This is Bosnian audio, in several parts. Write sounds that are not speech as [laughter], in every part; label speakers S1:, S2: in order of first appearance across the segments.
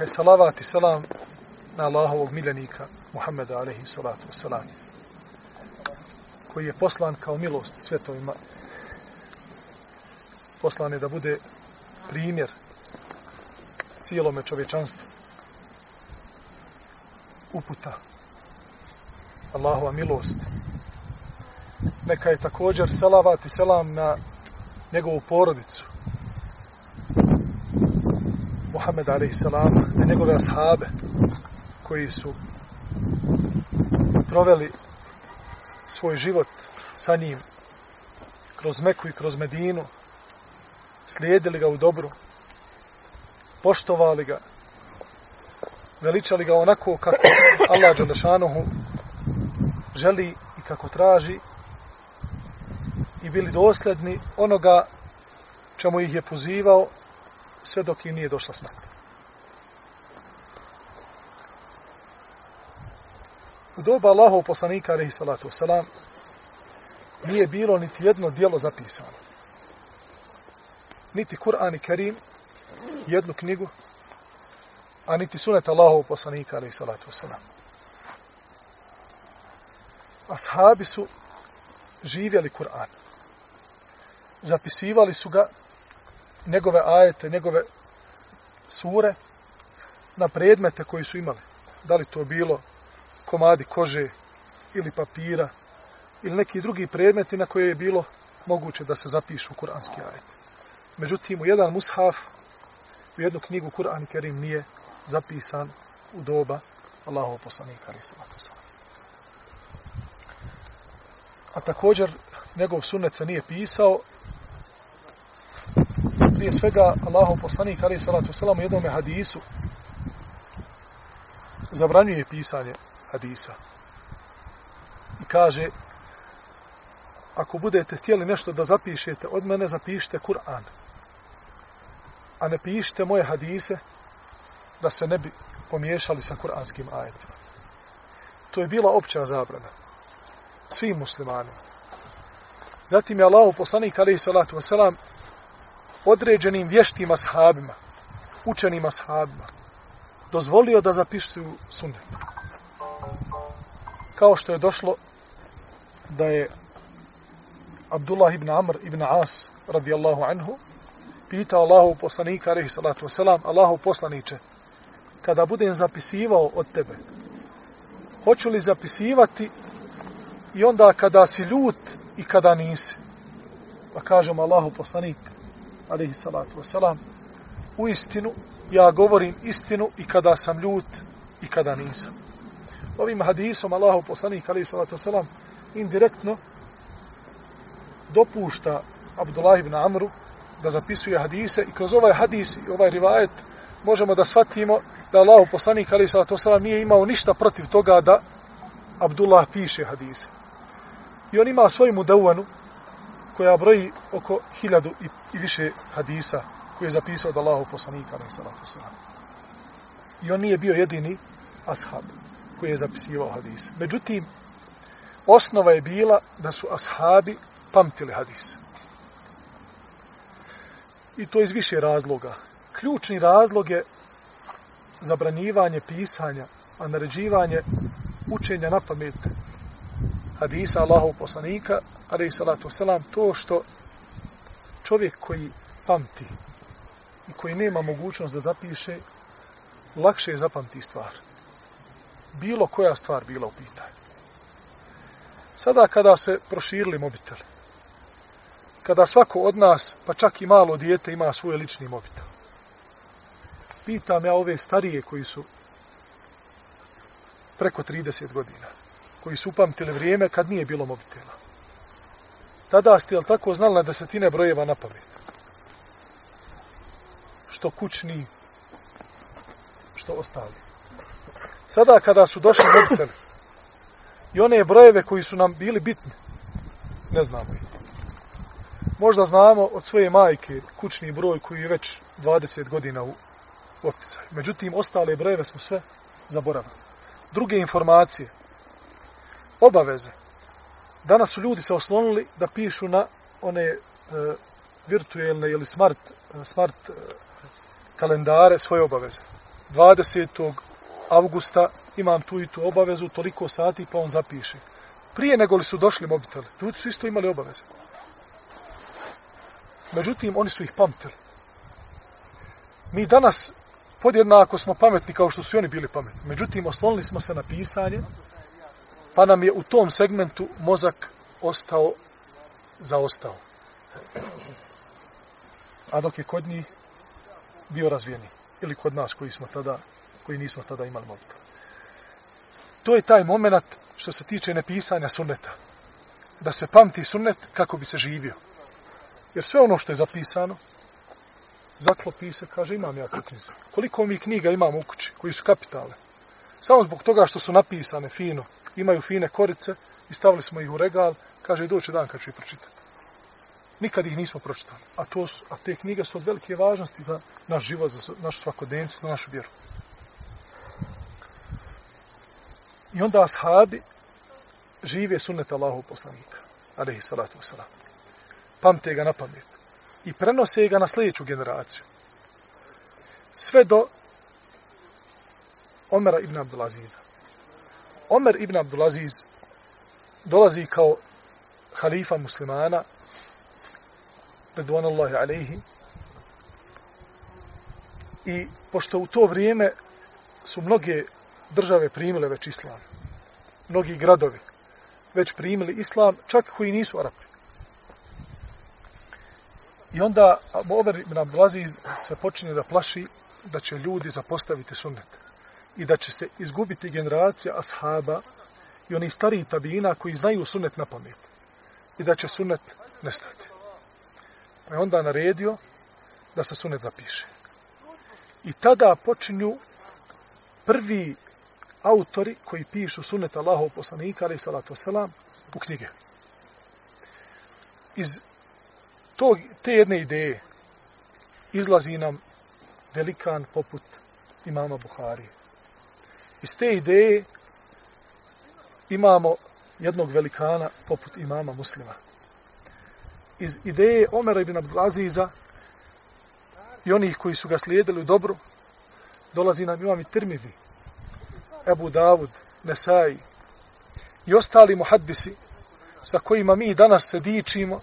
S1: Neka je salavat i salam na Allahovog miljenika Muhammeda alaihi salatu wasalam koji je poslan kao milost svjetovima poslan je da bude primjer cijelome čovječanstvu. Uputa. Allahova milost. Neka je također salavat i selam na njegovu porodicu. Muhammed a.s. i njegove ashabe koji su proveli svoj život sa njim kroz Meku i kroz Medinu slijedili ga u dobru poštovali ga veličali ga onako kako Allah Đalešanuhu želi i kako traži i bili dosledni onoga čemu ih je pozivao sve dok im nije došla smrt. U doba Allahov poslanika, alaihi salatu wasalam, nije bilo niti jedno dijelo zapisano. Niti Kur'an i Kerim, jednu knjigu, a niti sunet Allahov poslanika, alaihi salatu wasalam. Ashabi su živjeli Kur'an. Zapisivali su ga njegove ajete, njegove sure na predmete koji su imali. Da li to bilo komadi kože ili papira ili neki drugi predmeti na koje je bilo moguće da se zapišu kuranski ajete. Međutim, u jedan mushaf, u jednu knjigu Kur'an Kerim nije zapisan u doba Allahov poslanika, ali se A također, njegov sunnet se nije pisao, prije svega Allahov poslanik ali salatu selam u jednom hadisu zabranjuje pisanje hadisa. I kaže ako budete htjeli nešto da zapišete od mene zapišite Kur'an. A ne pišite moje hadise da se ne bi pomiješali sa kuranskim ajetima. To je bila opća zabrana svim muslimanima. Zatim je Allahu poslanik alejhi salatu wasalam određenim vještima sahabima, učenima sahabima, dozvolio da zapisuju sunnet. Kao što je došlo da je Abdullah ibn Amr ibn As radijallahu anhu pitao Allahu poslanika alaihi salatu wasalam Allahu poslaniće kada budem zapisivao od tebe hoću li zapisivati i onda kada si ljut i kada nisi pa kažem Allahu poslanik alaihi salatu wasalam, u istinu, ja govorim istinu i kada sam ljut i kada nisam. Ovim hadisom Allahu poslanik alaihi salatu wasalam indirektno dopušta Abdullah ibn Amru da zapisuje hadise i kroz ovaj hadis i ovaj rivajet možemo da shvatimo da Allahu poslanik alaihi salatu wasalam nije imao ništa protiv toga da Abdullah piše hadise. I on ima svoju mudavanu koja broji oko hiljadu i, i više hadisa koje je zapisao od Allahov poslanika, ali salatu sallam. I on nije bio jedini ashab koji je zapisivao hadise. Međutim, osnova je bila da su ashabi pamtili hadise. I to iz više razloga. Ključni razlog je zabranjivanje pisanja, a naređivanje učenja na pamet hadisa Allahov poslanika, alaih salatu selam, to što čovjek koji pamti i koji nema mogućnost da zapiše, lakše je zapamti stvar. Bilo koja stvar bila u pitanju. Sada kada se proširili mobiteli, kada svako od nas, pa čak i malo dijete, ima svoj lični mobitel, pitam ja ove starije koji su preko 30 godina, koji su upamtili vrijeme kad nije bilo mobitela. Tada ste, jel tako, znali na desetine brojeva na pamet. Što kućni, što ostali. Sada kada su došli mobiteli i one brojeve koji su nam bili bitni, ne znamo ih. Možda znamo od svoje majke kućni broj koji je već 20 godina u opticaju. Međutim, ostale brojeve smo sve zaboravili. Druge informacije, obaveze. Danas su ljudi se oslonili da pišu na one e, virtuelne ili smart, e, smart e, kalendare svoje obaveze. 20. augusta imam tu i tu obavezu, toliko sati, pa on zapiše. Prije nego li su došli mobiteli, ljudi su isto imali obaveze. Međutim, oni su ih pamtili. Mi danas podjednako smo pametni kao što su oni bili pametni. Međutim, oslonili smo se na pisanje, pa nam je u tom segmentu mozak ostao zaostao. A dok je kod njih bio razvijeni. Ili kod nas koji smo tada, koji nismo tada imali mobitel. To je taj moment što se tiče nepisanja sunneta. Da se pamti sunnet kako bi se živio. Jer sve ono što je zapisano, zaklopi se, kaže, imam ja tu knjize. Koliko mi knjiga imamo u kući, koji su kapitalne. Samo zbog toga što su napisane fino, imaju fine korice i stavili smo ih u regal, kaže, doće dan kad ću ih pročitati. Nikad ih nismo pročitali. A, to su, a te knjige su od velike važnosti za naš život, za našu svakodnevnicu, za našu vjeru. I onda ashabi žive sunnet Allahu poslanika, alaihi salatu wasalam. Pamte ga na pamet. I prenose ga na sljedeću generaciju. Sve do Omera ibn Abdulaziza. Omer ibn Abdulaziz dolazi kao halifa muslimana redvanullahi alaihi i pošto u to vrijeme su mnoge države primile već islam. Mnogi gradovi već primili islam, čak koji nisu Arapi. I onda Omer ibn Abdulaziz se počinje da plaši da će ljudi zapostaviti sunnet i da će se izgubiti generacija ashaba i oni stariji tabina koji znaju sunnet na pamet i da će sunnet nestati. Pa je onda naredio da se sunet zapiše. I tada počinju prvi autori koji pišu sunet Allahov poslanika, ali salatu selam, u knjige. Iz tog, te jedne ideje izlazi nam velikan poput imama Buhari. Iz te ideje imamo jednog velikana poput imama muslima. Iz ideje Omera ibn Abdulaziza i onih koji su ga slijedili u dobru, dolazi nam imam i Tirmidi, Ebu Davud, Nesai i ostali muhaddisi sa kojima mi danas se dičimo,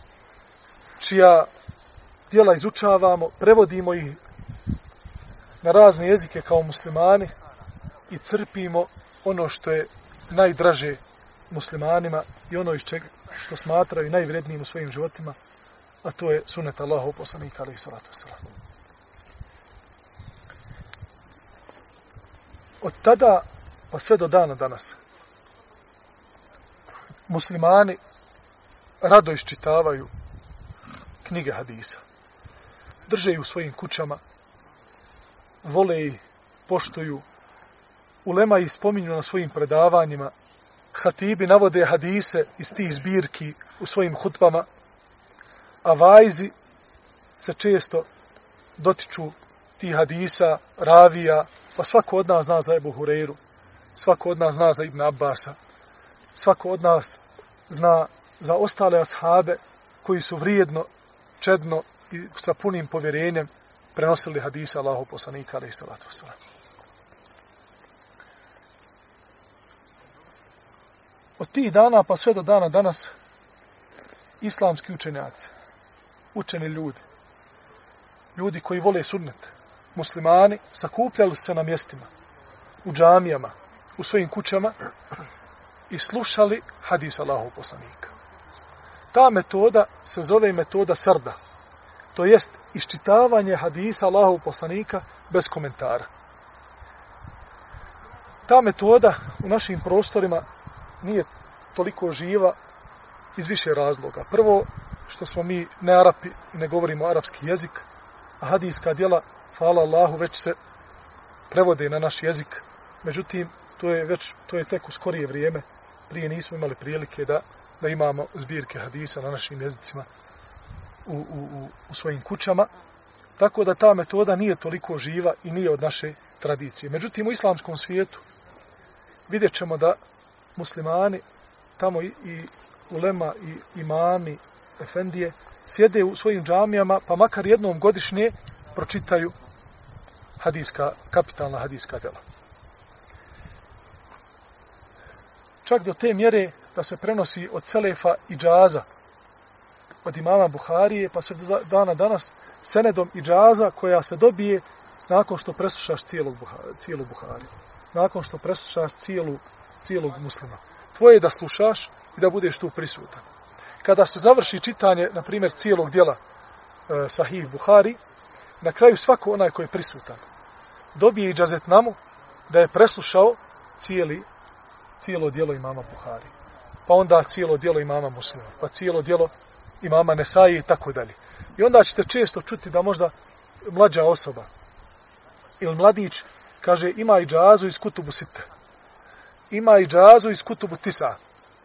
S1: čija dijela izučavamo, prevodimo ih na razne jezike kao muslimani i crpimo ono što je najdraže muslimanima i ono iz čega što smatraju najvrednijim u svojim životima, a to je sunet Allahov poslanika, ali i salatu wasalam. Od tada pa sve do dana danas. Muslimani rado iščitavaju knjige hadisa. Drže ih u svojim kućama, vole ih, poštuju, ulema ih spominju na svojim predavanjima, hatibi navode hadise iz tih zbirki u svojim hutbama, a vajzi se često dotiču tih hadisa, ravija, pa svako od nas zna za Ebu Hureyru, svako od nas zna za Ibn Abbasa, svako od nas zna za ostale ashabe koji su vrijedno, čedno i sa punim povjerenjem prenosili hadisa Allahu poslanika alaihi salatu wasalam. Od tih dana pa sve do dana danas islamski učenjaci, učeni ljudi, ljudi koji vole sunnet, muslimani, sakupljali se na mjestima, u džamijama, u svojim kućama i slušali hadis Allahov poslanika. Ta metoda se zove metoda srda. To jest iščitavanje hadisa Allahov poslanika bez komentara. Ta metoda u našim prostorima nije toliko živa iz više razloga. Prvo, što smo mi ne Arapi ne govorimo arapski jezik, a hadijska djela, hvala Allahu, već se prevode na naš jezik. Međutim, to je već to je tek u skorije vrijeme. Prije nismo imali prilike da da imamo zbirke hadisa na našim jezicima u, u, u, u svojim kućama. Tako da ta metoda nije toliko živa i nije od naše tradicije. Međutim, u islamskom svijetu vidjet ćemo da muslimani, tamo i, i ulema i imami, efendije, sjede u svojim džamijama, pa makar jednom godišnje pročitaju hadiska, kapitalna hadiska dela. Čak do te mjere da se prenosi od Selefa i Džaza, od imama Buharije, pa se do dana danas senedom i Džaza koja se dobije nakon što preslušaš cijelog Buhari, cijelu Buhariju. Nakon što preslušaš cijelu, cijelog muslima. Tvoje je da slušaš i da budeš tu prisutan. Kada se završi čitanje, na primjer, cijelog dijela e, Sahih Buhari, na kraju svako onaj koji je prisutan dobije i džazetnamu da je preslušao cijeli, cijelo dijelo imama Buhari. Pa onda cijelo dijelo imama muslima. Pa cijelo dijelo imama Nesaji i tako dalje. I onda ćete često čuti da možda mlađa osoba ili mladić kaže ima i džazu iz kutubu sita. Ima i džazu iz kutubu tisa.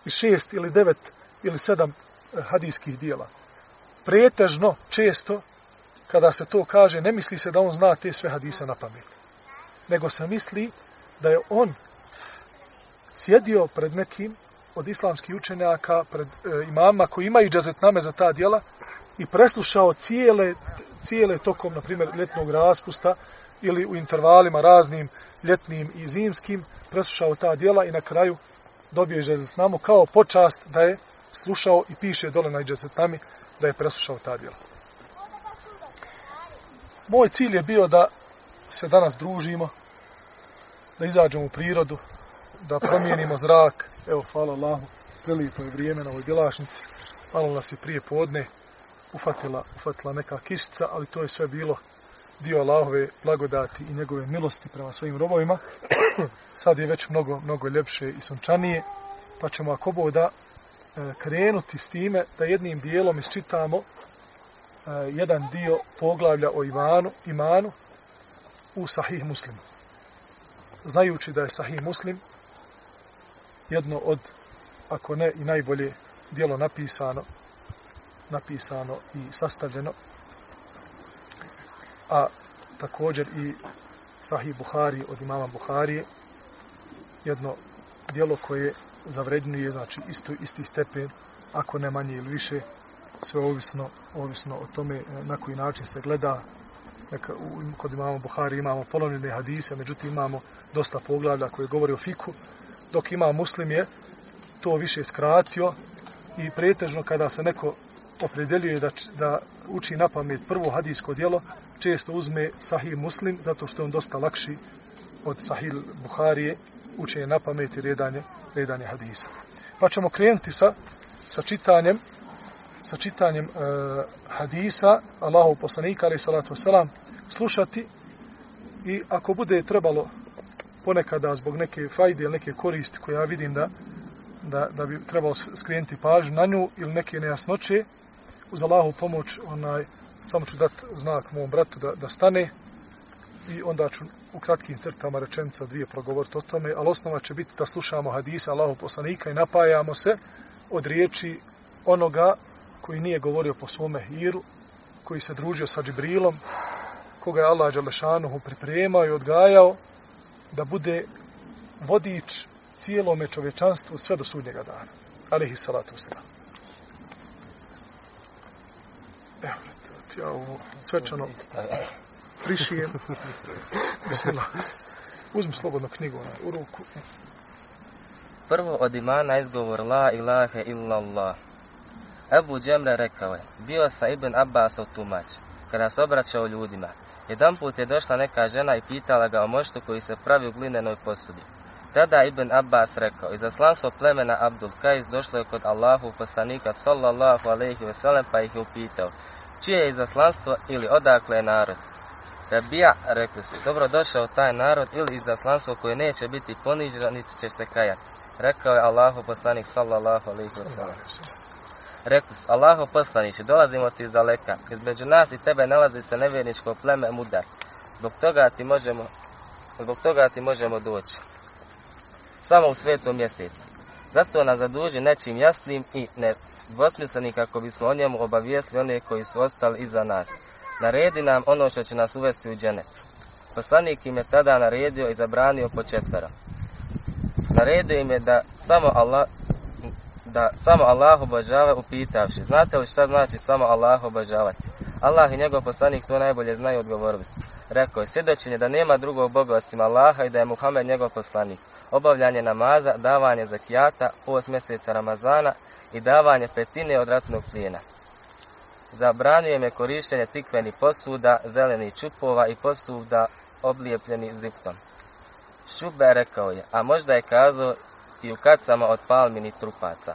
S1: I šest ili devet ili sedam e, hadijskih dijela. Pretežno, često, kada se to kaže, ne misli se da on zna te sve hadise na pamet. Nego se misli da je on sjedio pred nekim od islamskih učenjaka, pred e, imama koji imaju džazetname za ta dijela i preslušao cijele, cijele tokom, na primjer, ljetnog raspusta ili u intervalima raznim ljetnim i zimskim, preslušao ta dijela i na kraju dobio je džazetnamu kao počast da je slušao i piše dole na džazetnami da je preslušao ta dijela. Moj cilj je bio da se danas družimo, da izađemo u prirodu, da promijenimo zrak. Evo, hvala Allahu, prelijepo je vrijeme na ovoj djelašnici. Malo nas je prije podne ufatila, ufatila neka kišica, ali to je sve bilo dio Allahove blagodati i njegove milosti prema svojim robovima. [clears throat] Sad je već mnogo, mnogo ljepše i sunčanije, pa ćemo ako bo da e, krenuti s time da jednim dijelom isčitamo e, jedan dio poglavlja o Ivanu, imanu u Sahih Muslimu. Znajući da je Sahih Muslim jedno od, ako ne i najbolje dijelo napisano, napisano i sastavljeno, a također i Sahih Buhari od imama Buharije, jedno dijelo koje zavrednuje, znači isto, isti stepen, ako ne manje ili više, sve ovisno, ovisno o tome e, na koji način se gleda. Neka, u, kod imamo Buhari imamo polovljene hadise, međutim imamo dosta poglavlja koje govori o fiku, dok ima muslim je to više skratio i pretežno kada se neko opredeljuje da, da uči na pamet prvo hadijsko dijelo, često uzme sahih muslim, zato što je on dosta lakši od sahih Buharije, učenje na pamet i redanje, redanje hadisa. Pa ćemo krenuti sa, sa čitanjem sa čitanjem e, hadisa Allahu poslanika ali salatu wasalam slušati i ako bude trebalo ponekada zbog neke fajde ili neke koristi koje ja vidim da, da, da bi trebalo skrenuti pažnju na nju ili neke nejasnoće, uz Allahu pomoć, onaj, samo ću dati znak mom bratu da, da stane i onda ću u kratkim crtama rečenica dvije progovoriti o tome, ali osnova će biti da slušamo hadisa Allahu poslanika i napajamo se od riječi onoga koji nije govorio po svome hiru, koji se družio sa Džibrilom, koga je Allah Đalešanuhu pripremao i odgajao, da bude vodič cijelome čovječanstvu sve do sudnjega dana. Alihi salatu wasalam. Evo, ja ovo svečano prišijem. Bismillah. Uzmi slobodno knjigu onaj, u ruku.
S2: Prvo od imana izgovor la ilahe illallah. Ebu Džemre rekao je, bio sam Ibn Abbasov tumač, kada se obraćao ljudima, Jedan put je došla neka žena i pitala ga o moštu koji se pravi u glinenoj posudi. Tada Ibn Abbas rekao, izaslanstvo plemena Abdul Kajs došlo je kod Allahu poslanika sallallahu alaihi wasallam pa ih je upitao, čije je izaslanstvo ili odakle je narod? Rabija, rekli su, dobrodošao taj narod ili izaslanstvo koje neće biti poniženo, niti će se kajati. Rekao je Allahu poslanik sallallahu alaihi wasallam. Rekli su, Allahu poslaniće, dolazimo ti iz daleka, Između nas i tebe nalazi se nevjerničko pleme Mudar. Zbog toga ti možemo zbog toga ti možemo doći. Samo u svetom mjesecu. Zato nas zaduži nečim jasnim i ne, dvosmisleni kako bismo o njemu obavijestili one koji su ostali iza nas. Naredi nam ono što će nas uvesti u dženet. Poslanik im je tada naredio i zabranio po četvera. Naredio im je da samo Allah, da samo Allah obožava upitavši. Znate li šta znači samo Allah obožavati? Allah i njegov poslanik to najbolje znaju odgovorili su. Rekao je svjedočenje da nema drugog Boga osim Allaha i da je Muhammed njegov poslanik. Obavljanje namaza, davanje zakijata, post mjeseca Ramazana i davanje petine od ratnog plijena. Zabranio je korištenje tikvenih posuda, zelenih čupova i posuda oblijepljeni ziptom. Šube rekao je, a možda je kazao i u kacama od palmini trupaca.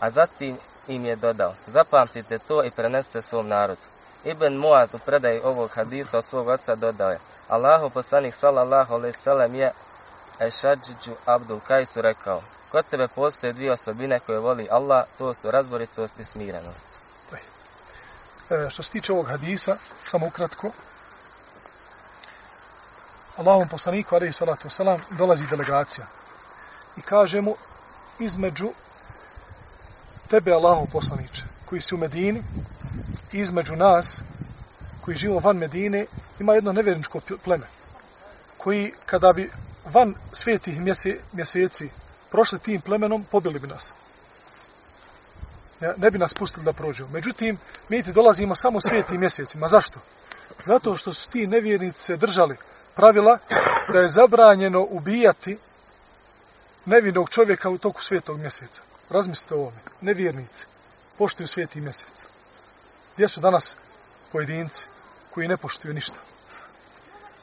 S2: A zatim im je dodao, zapamtite to i preneste svom narodu. Ibn Muaz u predaji ovog hadisa od svog oca dodao je, Allahu poslanik sallallahu alaihi sallam je Ešadžiđu Abdul Kajsu rekao, kod tebe postoje dvije osobine koje voli Allah, to su razboritost i smirenost.
S1: E, što se tiče ovog hadisa, samo ukratko, Allahom poslaniku, alaihi salatu wasalam, dolazi delegacija. I kaže mu između tebe, Allahov poslaniče, koji si u Medini, između nas, koji živimo van Medine, ima jedno nevjerničko pleme, koji kada bi van svetih mjese, mjeseci prošli tim plemenom, pobili bi nas. Ja, ne bi nas pustili da prođu. Međutim, mi ti dolazimo samo svetim mjesecima. Zašto? Zato što su ti nevjernici se držali pravila da je zabranjeno ubijati nevinog čovjeka u toku svetog mjeseca. Razmislite o ovome. Nevjernici poštuju sveti mjesec. Gdje su danas pojedinci koji ne poštuju ništa?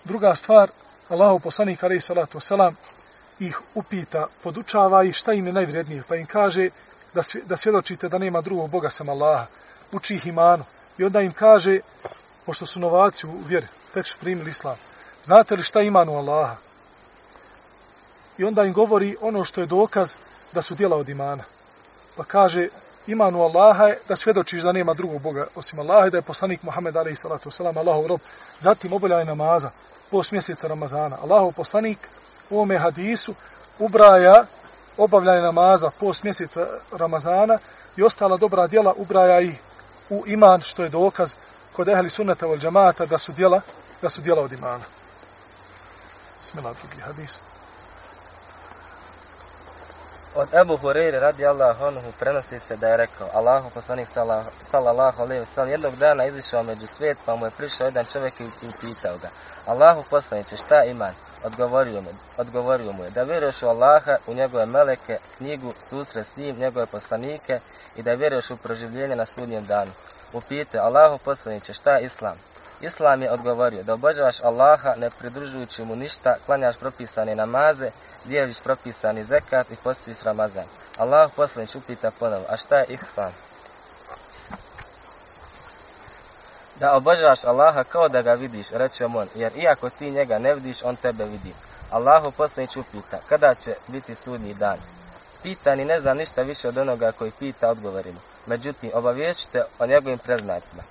S1: Druga stvar, Allahu poslanik alejhi salatu selam ih upita, podučava ih šta im je najvrednije, pa im kaže da da svjedočite da nema drugog boga sam Allaha, uči ih imanu. I onda im kaže, pošto su novaci u vjeri, tek su primili islam, znate li šta imanu Allaha? I onda im govori ono što je dokaz da su djela od imana. Pa kaže, imanu Allaha je da svjedočiš da nema drugog Boga osim Allaha i da je poslanik Muhammed alaih salatu wasalam Allahov rob. Zatim obavljaj namaza post mjeseca Ramazana. Allahov poslanik u ovome hadisu ubraja obavljanje namaza post mjeseca Ramazana i ostala dobra djela ubraja i u iman što je dokaz kod ehli sunnata vol džamata da su djela da su djela od imana. Smela drugi hadis.
S2: Od Ebu Hureyre radi Allah onuhu prenosi se da je rekao Allahu poslanik sallallahu alaihi wa sallam jednog dana izišao među svijet pa mu je prišao jedan čovjek i upitao ga Allahu poslaniće šta iman? Odgovorio mu, odgovorio mu je da vjeruješ u Allaha, u njegove meleke, knjigu, susre s njim, njegove poslanike i da vjeruješ u proživljenje na sudnjem danu. Upite Allahu poslaniće šta je Islam? Islam je odgovorio da obožavaš Allaha ne pridružujući mu ništa, klanjaš propisane namaze, dijeliš propisani zekat i postiš Ramazan. Allah poslanić upita ponovo, a šta je ihsan? Da obožavaš Allaha kao da ga vidiš, reče on, jer iako ti njega ne vidiš, on tebe vidi. Allahu poslanić upita, kada će biti sudnji dan? Pitani ne zna ništa više od onoga koji pita odgovorimo. Međutim, obavješite o njegovim preznacima.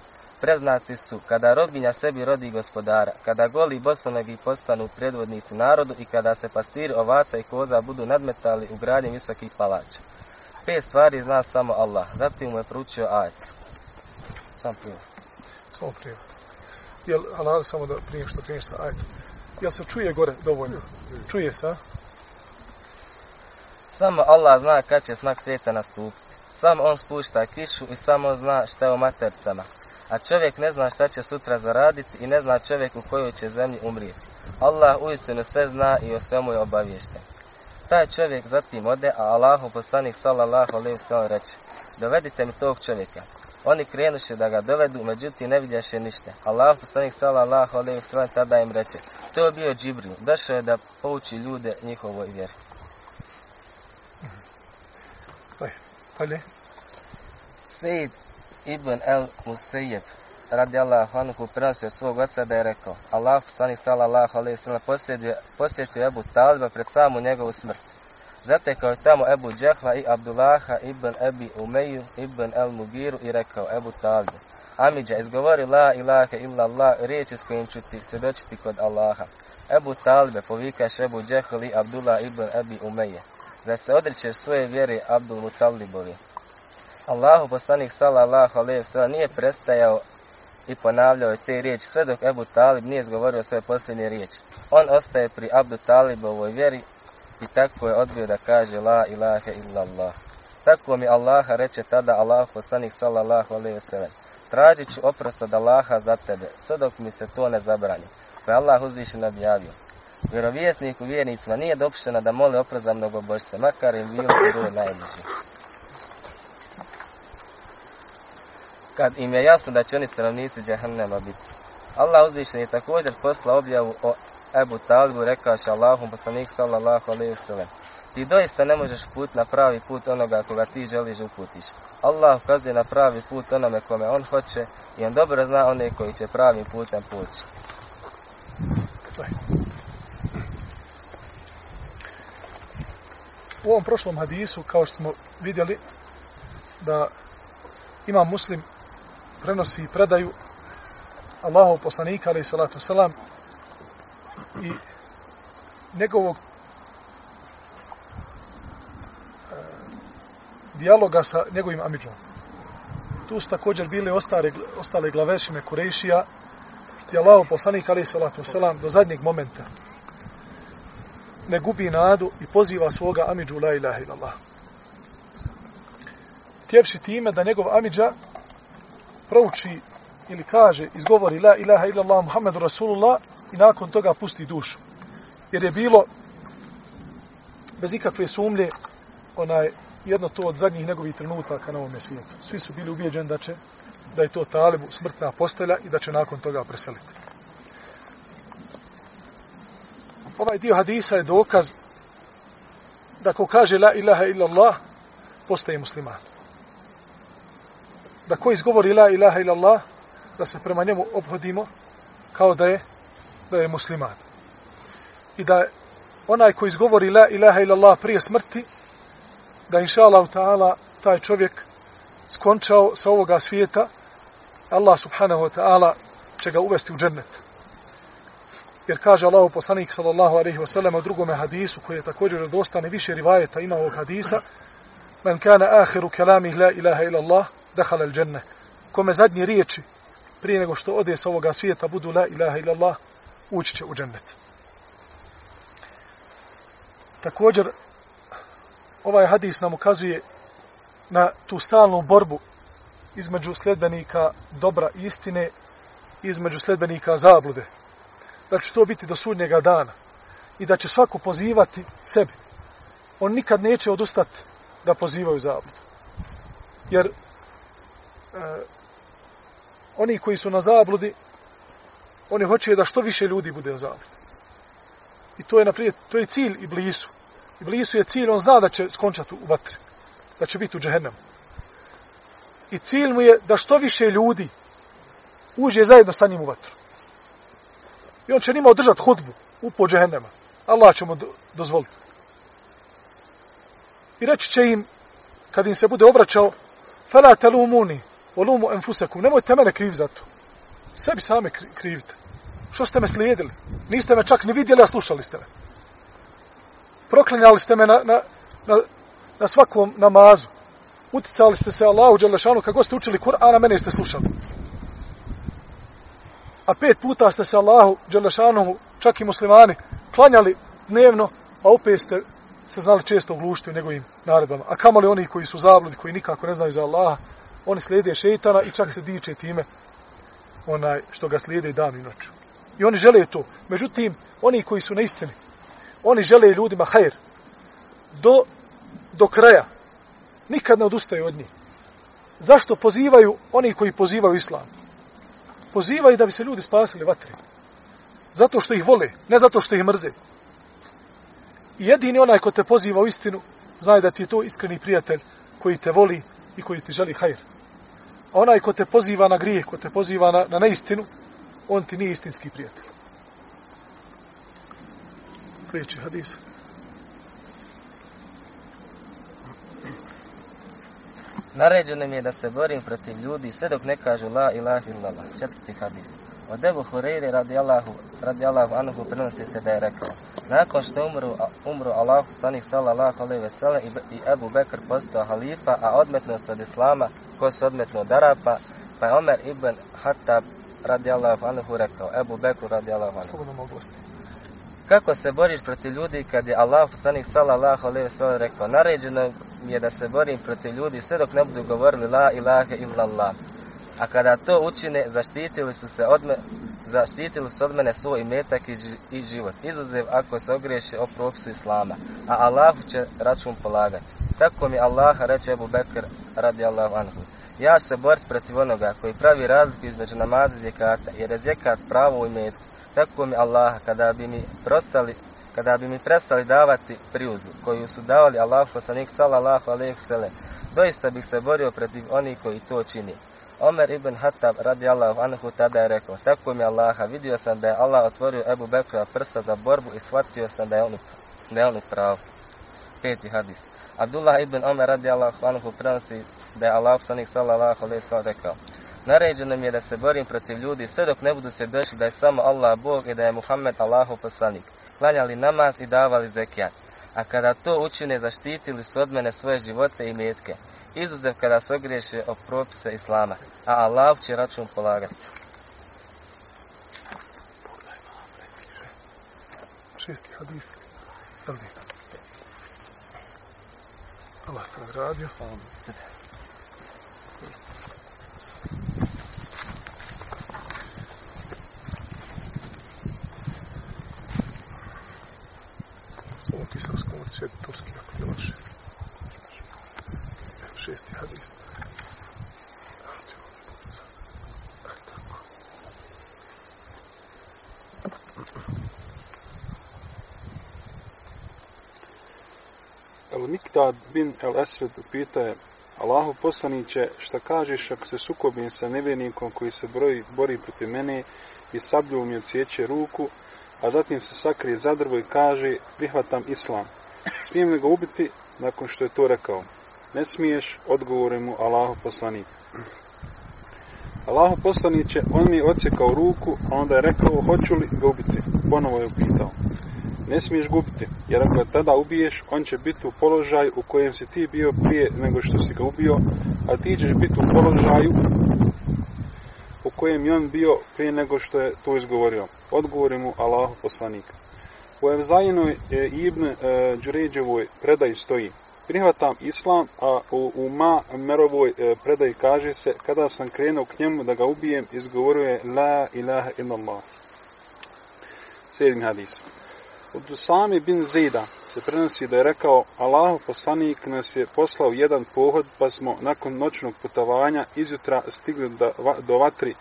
S2: Preznaci su kada robinja sebi rodi gospodara, kada goli bosonogi postanu predvodnici narodu i kada se pastiri ovaca i koza budu nadmetali u gradnje visokih palača. Pet stvari zna samo Allah, zatim mu je pručio ajet. Sam prije.
S1: Samo prije. Jel, Allah, samo da prije što prije sa ajet. Jel se čuje gore dovoljno? Čuje se, a?
S2: Samo Allah zna kad će smak svijeta nastupiti. Samo on spušta kišu i samo zna šta je u matercama a čovjek ne zna šta će sutra zaraditi i ne zna čovjek u kojoj će zemlji umrijeti. Allah uistinu sve zna i o svemu je obaviješten. Taj čovjek zatim ode, a Allahu poslanik sallallahu alejhi ve sellem reče: "Dovedite mi tog čovjeka." Oni krenuše da ga dovedu, međutim ne vidjaše ništa. Allah poslanik sallallahu alejhi ve sellem tada im reče: "To je bio Džibril, došao je da pouči ljude njihovoj vjeri."
S1: Dalje.
S2: Sejid Ibn el Musejeb radi Allah anhu prenosio svog oca da je rekao Allah sani sallallahu alaihi sallam posjetio, posjetio Ebu Taliba pred samu njegovu smrt. Zatekao je tamo Ebu Džehla i Abdullaha ibn Ebi Umeju ibn el Mugiru i rekao Ebu Talibu Amidža, izgovori la ilaha illa Allah, riječi s kojim ću ti svjedočiti kod Allaha. Ebu Talibe povikaš Ebu Džehli Abdullah ibn Abi Umeje, da se odrećeš svoje vjere Abdul Mutalibovi. Allahu poslanik sallallahu alejhi ve sellem nije prestajao i ponavljao te riječi sve dok Ebu Talib nije izgovorio svoje posljednje riječi. On ostaje pri Abdu Talibovoj vjeri i tako je odbio da kaže la ilaha illallah. Tako mi Allaha reče tada Allah poslanik sallallahu alejhi ve sellem. Tražit ću oprost od Allaha za tebe, sve dok mi se to ne zabrani. Pa je Allah uzvišen objavio. Vjerovjesniku vjernicima nije dopušteno da mole oprost za mnogobožce, makar im bilo broj najbliži. Kad im je jasno da će oni stanovnici džahannema biti. Allah uzvišen je također posla objavu o Ebu Talibu rekaoši Allahom poslanik sallallahu alaihi wa sallam. Ti doista ne možeš put na pravi put onoga koga ti želiš uputiš. Allah ukazuje na pravi put onome kome on hoće i on dobro zna one koji će pravim putem poći.
S1: U ovom prošlom hadisu, kao što smo vidjeli, da ima muslim prenosi i predaju Allahov poslanika, ali salatu selam, i njegovog e, dijaloga sa njegovim amidžom. Tu su također bile ostale, ostale glavešine Kurešija, i Allahov poslanik, ali salatu selam, do zadnjeg momenta ne gubi nadu i poziva svoga amidžu la ilaha illallah. Tjevši time da njegov amidža prouči ili kaže, izgovori la ilaha illallah Muhammedu Rasulullah i nakon toga pusti dušu. Jer je bilo bez ikakve sumlje onaj jedno to od zadnjih njegovih trenutaka na ovom svijetu. Svi su bili ubijeđeni da će da je to talibu smrtna postelja i da će nakon toga preseliti. Ovaj dio hadisa je dokaz da ko kaže la ilaha illallah postaje musliman da ko izgovori la ilaha ilallah, da se prema njemu obhodimo kao da je, da je musliman. I da onaj ko izgovori la ilaha ilallah prije smrti, da inša Allah ta'ala taj čovjek skončao sa ovoga svijeta, Allah subhanahu wa ta'ala će ga uvesti u džennet. Jer kaže Allah poslanik sallallahu alaihi wa sallam u drugome hadisu, koji je također dostane više rivajeta ima ovog hadisa, men kana ahiru kalami la ilaha illallah, dehal el dženne. Kome zadnje riječi prije nego što ode sa ovoga svijeta budu la ilaha illallah, ući će u džennet. Također, ovaj hadis nam ukazuje na tu stalnu borbu između sledbenika dobra istine između sledbenika zablude. Da će to biti do sudnjega dana i da će svako pozivati sebi. On nikad neće odustati da pozivaju zabludu. Jer Eh, oni koji su na zabludi, oni hoće da što više ljudi bude u zabludi. I to je, naprijed, to je cilj i blisu. I blisu je cilj, on zna da će skončati u vatri. Da će biti u džehennemu. I cilj mu je da što više ljudi uđe zajedno sa njim u vatru. I on će njima održati hudbu u po džehennema. Allah će mu dozvoliti. I reći će im, kad im se bude obraćao, fela telumuni, volumu enfusekum, nemojte mene kriv za to. Sebi same krivite. Što ste me slijedili? Niste me čak ni vidjeli, a slušali ste me. Proklinjali ste me na, na, na, na svakom namazu. Uticali ste se Allahu Đelešanu, kako ste učili Kur'ana, mene ste slušali. A pet puta ste se Allahu Đelešanu, čak i muslimani, klanjali dnevno, a opet ste se znali često uglušiti u njegovim naredbama. A kamali oni koji su zabludi, koji nikako ne znaju za Allaha, oni slijede šeitana i čak se diče time onaj što ga slijede dan i noć. I oni žele to. Međutim, oni koji su na istini, oni žele ljudima hajr do, do kraja. Nikad ne odustaju od njih. Zašto pozivaju oni koji pozivaju islam? Pozivaju da bi se ljudi spasili vatre. Zato što ih vole, ne zato što ih mrze. I jedini onaj ko te poziva u istinu, znaje da ti je to iskreni prijatelj koji te voli i koji ti želi hajr. Onaj ko te poziva na grijeh, ko te poziva na, na neistinu, on ti nije istinski prijatelj. Sljedeći hadis.
S2: Naređeno mi je da se borim protiv ljudi sve dok ne kažu la ilaha illallah. Četvrti hadis. Od Ebu Hureyri radijallahu, radijallahu anhu prenosi se da je rekao Nakon što umru, umru Allahu sanih sallallahu alaihi ve sellem i, i Ebu Bekr postao halifa, a odmetnuo se od Islama, ko se odmetnuo od Arapa, pa je Omer ibn Hattab radijallahu anhu rekao, Ebu Bekru radijallahu anhu.
S3: Slobodno mogu
S2: Kako se boriš protiv ljudi kad je Allah sanih sallallahu alaihi ve sellem rekao, naređeno mi je da se borim protiv ljudi sve dok ne budu govorili la ilaha illallah. A kada to učine, zaštitili su se od me, zaštitili su od mene svoj imetak i, i život, izuzev ako se ogriješe o propisu Islama, a Allahu će račun polagati. Tako mi Allaha reče Ebu Bekr radi Allahu anhu. Ja ću se boriti protiv onoga koji pravi razliku između namaza i zekata, jer je zekat pravo u imetku. Tako mi Allaha, kada bi mi prostali, kada bi mi prestali davati priuzu, koju su davali Allahu poslanik sallallahu alejhi ve sellem, doista bih se borio protiv onih koji to čini. Omer ibn Hattab radijallahu anhu tada je rekao, tako mi Allaha, vidio sam da je Allah otvorio Ebu Bekra prsa za borbu i shvatio sam da je on, da je on pravo. Peti hadis. Abdullah ibn Omer radijallahu anhu prenosi da je Allah sanik sallallahu alaihi sallam rekao, Naređeno mi je da se borim protiv ljudi sve dok ne budu svjedočili da je samo Allah Bog i da je Muhammed Allahov poslanik. Klanjali namaz i davali zekijat. A kada to učine, zaštitili su od mene svoje živote i metke izuzev kada se ogriješe o propise Islama, a Allah će račun polagati.
S3: Šesti hadis. Allah te nagradio. Samo ti sam skonut sjedi turski ako ti laše šesti hadis. El Miktad bin El Esved pita je Allahu poslaniće, šta kažeš ako se sukobim sa nevjernikom koji se broji, bori protiv mene i sablju mi odsjeće ruku, a zatim se sakrije za drvo i kaže, prihvatam islam. Smijem li ga ubiti nakon što je to rekao? ne smiješ, odgovore mu Allahu poslanik. Allahu poslaniće, on mi je odsjekao ruku, a onda je rekao, hoću li ga ubiti? Ponovo je upitao. Ne smiješ gubiti, jer ako ga tada ubiješ, on će biti u položaju u kojem si ti bio prije nego što si ga ubio, a ti ćeš biti u položaju u kojem je on bio prije nego što je to izgovorio. Odgovori mu Allahu poslanik. U Evzajinoj e, Ibn e, Đuređevoj predaj stoji, prihvatam islam, a u, u ma merovoj e, predaji kaže se, kada sam krenuo k njemu da ga ubijem, izgovorio je la ilaha illallah. Sedmi hadis. Od Usami bin Zida se prenosi da je rekao, Allahu poslanik nas je poslao jedan pohod, pa smo nakon noćnog putovanja izjutra stigli do, do vatri e,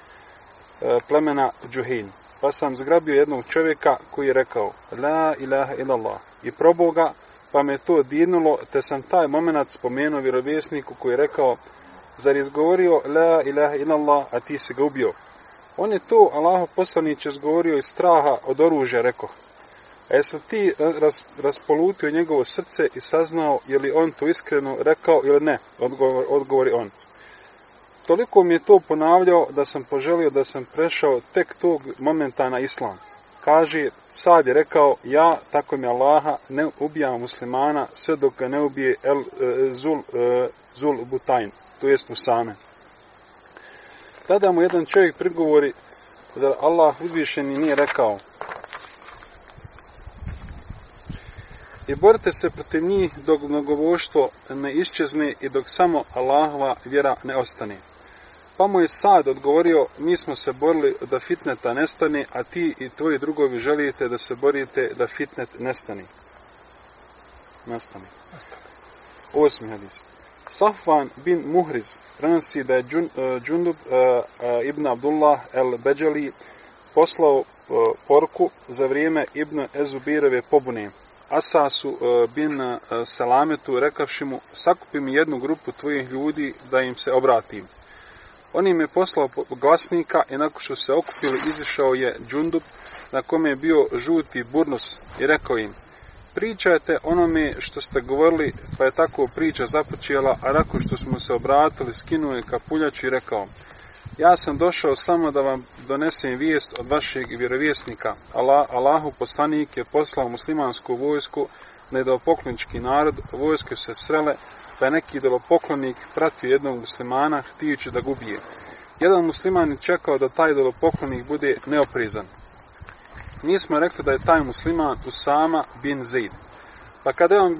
S3: plemena Džuhin. Pa sam zgrabio jednog čovjeka koji je rekao, la ilaha illallah, i probao ga, pa me to dirnulo, te sam taj moment spomenuo vjerovjesniku koji je rekao, zar izgovorio la ilaha illallah, a ti si ga ubio. On je to, Allah poslanić, izgovorio iz straha od oružja, rekao. E A jesi ti e, ras, raspolutio njegovo srce i saznao je li on to iskreno rekao ili ne, odgovor, odgovori on. Toliko mi je to ponavljao da sam poželio da sam prešao tek tog momenta na islam kaže, sad je rekao, ja, tako mi Allaha, ne ubijam muslimana sve dok ga ne ubije El e, Zul, e, Zul Butajn, to jest Usame. Tada mu jedan čovjek prigovori, zar Allah uzvišeni nije rekao, I borite se protiv njih dok mnogovoštvo ne iščezne i dok samo Allahova vjera ne ostane. Pa mu je sad odgovorio, mi smo se borili da fitneta nestane, a ti i tvoji drugovi želite da se borite da fitnet nestane. Nestane. Nestane. Osmi hadis. Safvan bin Muhriz prenosi da je Džun, uh, Džundub uh, uh, ibn Abdullah el Beđali poslao uh, porku za vrijeme ibn Ezubirove pobune. Asasu e, bin e, Selametu Salametu rekavši mu, sakupi mi jednu grupu tvojih ljudi da im se obratim. On im je poslao glasnika i nakon što se okupili izišao je Džundub na kome je bio žuti burnus i rekao im pričajte onome što ste govorili pa je tako priča započela a nakon što smo se obratili skinuo je kapuljač i rekao Ja sam došao samo da vam donesem vijest od vašeg vjerovjesnika. Allah, Allahu poslanik je poslao muslimansku vojsku na idolopoklonički narod. Vojske su se srele, pa je neki idolopoklonik pratio jednog muslimana, htijući da gubije. Jedan musliman je čekao da taj idolopoklonik bude neoprizan. Mi smo rekli da je taj musliman Usama bin Zaid. Pa kada je on e,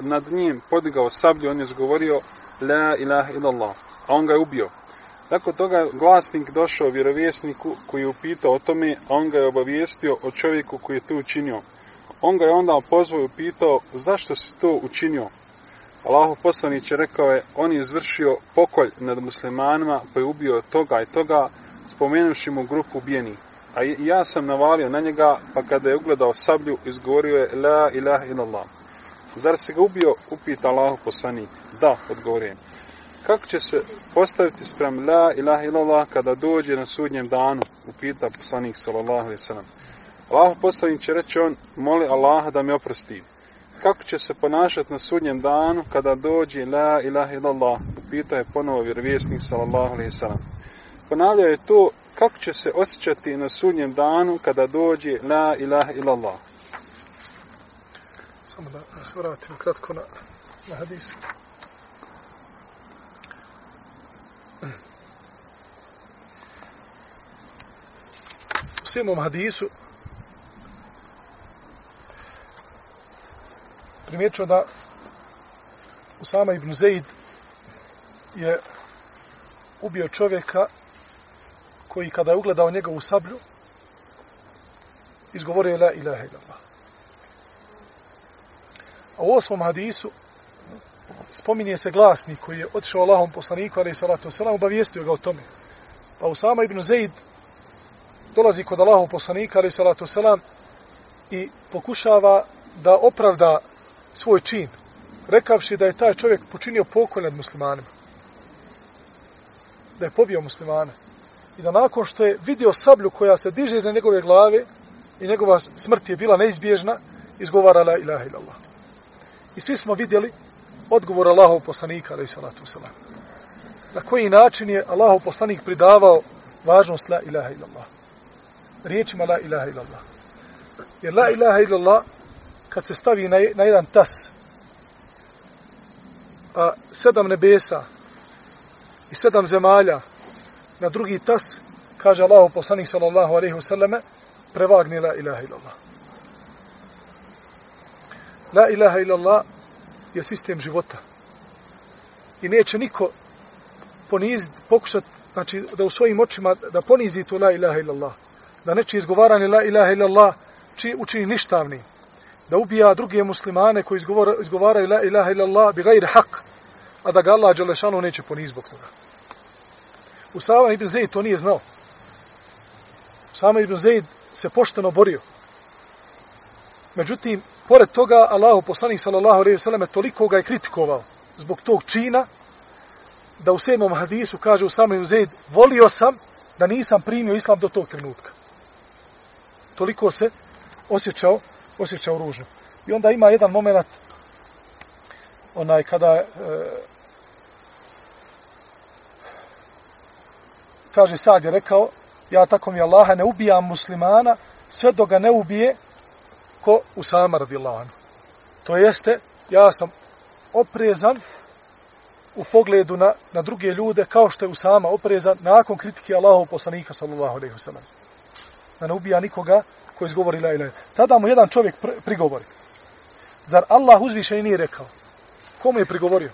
S3: nad njim podigao sablju, on je zgovorio La ilaha illallah, a on ga je ubio. Nakon toga glasnik došao vjerovjesniku koji je upitao o tome, a on ga je obavijestio o čovjeku koji je to učinio. On ga je onda pozvao i upitao zašto si to učinio. Allahov poslanić je rekao je, on je izvršio pokolj nad muslimanima pa je ubio toga i toga, spomenuši mu grupu ubijeni. A ja sam navalio na njega, pa kada je ugledao sablju, izgovorio je La ilaha illallah. Zar se ga ubio? Upita Allahov poslanik. Da, odgovorio Kako će se postaviti sprem La ilaha illallah kada dođe na sudnjem danu? Upita poslanik sallallahu alaihi sallam. Allah poslanik će reći on, moli Allaha da me oprosti. Kako će se ponašati na sudnjem danu kada dođe La ilaha illallah? Upita je ponovo vjerovjesnik sallallahu alaihi sallam. Ponavljao je to kako će se osjećati na sudnjem danu kada dođe La ilaha illallah.
S1: Samo da se vratim kratko na, na hadis. U sedmom hadisu primjećao da Usama ibn Zaid je ubio čovjeka koji kada je ugledao njegovu sablju izgovorio la ilaha illallah. A u osmom hadisu spominje se glasnik koji je otišao Allahom poslaniku, ali salatu wasalam, obavijestio ga o tome. Pa Usama ibn Zaid dolazi kod Allahov poslanika, ali salatu selam, i pokušava da opravda svoj čin, rekavši da je taj čovjek počinio pokolj nad muslimanima. Da je pobio muslimane. I da nakon što je vidio sablju koja se diže iznad njegove glave i njegova smrt je bila neizbježna, izgovara la ilaha illallah. I svi smo vidjeli odgovor Allahov poslanika, alaih salatu wasalam. Na koji način je Allahov poslanik pridavao važnost la ilaha illallah. Riječima la ilaha illallah. Jer la ilaha illallah, kad se stavi na, na jedan tas, a sedam nebesa i sedam zemalja na drugi tas, kaže Allahu poslanik sallallahu alaihi wasallame, prevagni la ilaha illallah. La ilaha illallah je sistem života. I neće niko poniziti, pokušati, znači da u svojim očima da ponizi to la ilaha illallah. Da neće izgovaranje la ilaha illallah či učini ništavni. Da ubija druge muslimane koji izgovara, izgovaraju la ilaha illallah bi gajri haq. A da ga Allah Đalešanu neće poniziti zbog toga. Usama ibn Zaid to nije znao. Usama ibn Zaid se pošteno borio. Međutim, pored toga, Allahu poslanik sallallahu alejhi ve selleme toliko ga je kritikovao zbog tog čina da u sedmom hadisu kaže Usama ibn Zaid, volio sam da nisam primio islam do tog trenutka. Toliko se osjećao, osjećao ružno. I onda ima jedan moment onaj kada e, kaže Sad je rekao, ja tako mi Allaha ne ubijam muslimana sve dok ga ne ubije ko Usama radijallahu. To jeste, ja sam oprezan u pogledu na, na druge ljude kao što je Usama oprezan nakon kritike Allahov poslanika sallallahu alejhi ve sellem. Da ne ubija nikoga ko izgovori la ilaha. Tada mu jedan čovjek pr prigovori. Zar Allah uzvišeni nije rekao? Komu je prigovorio?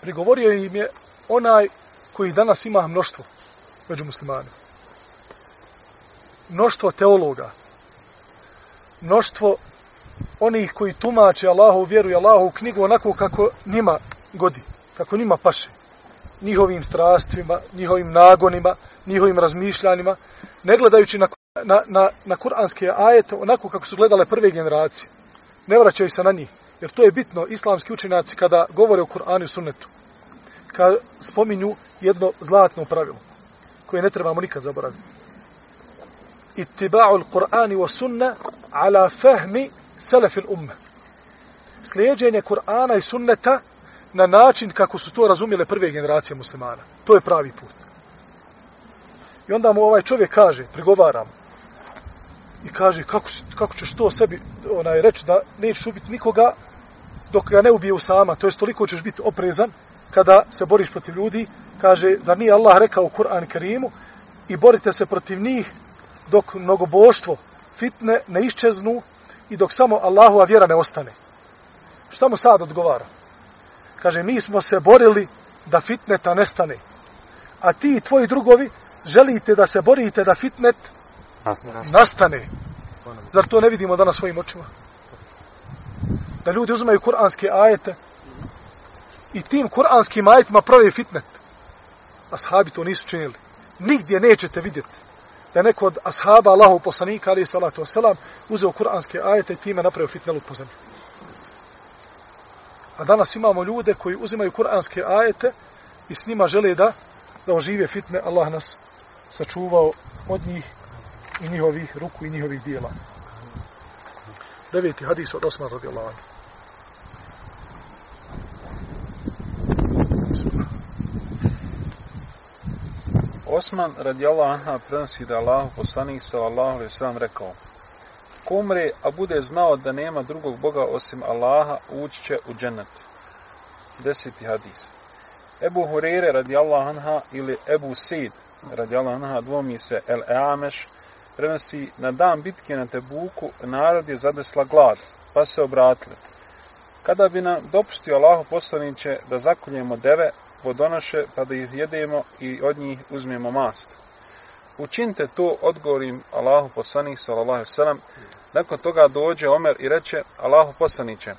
S1: Prigovorio im je onaj koji danas ima mnoštvo među muslimanima. Mnoštvo teologa. Mnoštvo onih koji tumače Allahu vjeru i Allahu knjigu onako kako njima godi, kako njima paše. Njihovim strastvima, njihovim nagonima, njihovim razmišljanjima, ne gledajući na, na, na, na kuranske ajete onako kako su gledale prve generacije. Ne vraćaju se na njih. Jer to je bitno, islamski učenjaci kada govore o Kur'anu i sunnetu Kad spominju jedno zlatno pravilo koje ne trebamo nikad zaboraviti. Ittiba'u al-Qur'ani wa sunna ala fahmi salaf al-umma. Slijedeње Kur'ana i sunneta na način kako su to razumjele prve generacije muslimana. To je pravi put. I onda mu ovaj čovjek kaže, pregovaram, i kaže kako, kako ćeš to sebi onaj, reći da nećeš ubiti nikoga dok ga ne ubije sama, to je toliko ćeš biti oprezan kada se boriš protiv ljudi, kaže, za nije Allah rekao u Kur'an Kerimu, i borite se protiv njih dok mnogoboštvo fitne ne iščeznu i dok samo Allahova vjera ne ostane. Šta mu sad odgovara? Kaže, mi smo se borili da fitneta nestane. A ti i tvoji drugovi želite da se borite da fitnet nastane. Zar to ne vidimo danas svojim očima? Da ljudi uzmaju kuranske ajete i tim kuranskim ajetima pravi fitnet. Ashabi to nisu činili. Nigdje nećete vidjeti da neko od ashaba Allahu poslanika ali salatu wasalam uzeo kuranske ajete i time napravio fitnelu po zemlji. A danas imamo ljude koji uzimaju kuranske ajete i s njima žele da da ožive fitne. Allah nas sačuvao od njih i njihovih ruku i njihovih dijela. Deveti hadis od Osman radijallahu anhu.
S3: Osman radijallahu anha prenosi da Allah poslanik sallallahu alejhi ve sellem rekao: Ko umre, a bude znao da nema drugog Boga osim Allaha, ući će u džennet. Deseti hadis. Ebu Hurere radijallahu anha ili Ebu Sid radijallahu anha dvomi se El Eameš prenosi na dan bitke na Tebuku narod je zadesla glad, pa se obratili. Kada bi nam dopustio Allahu poslaniće da zakoljemo deve, vodonoše, pa da ih jedemo i od njih uzmemo mast. Učinite to, odgovorim Allahu poslanik, sallallahu sallam, nakon toga dođe Omer i reče, Allahu poslaniće,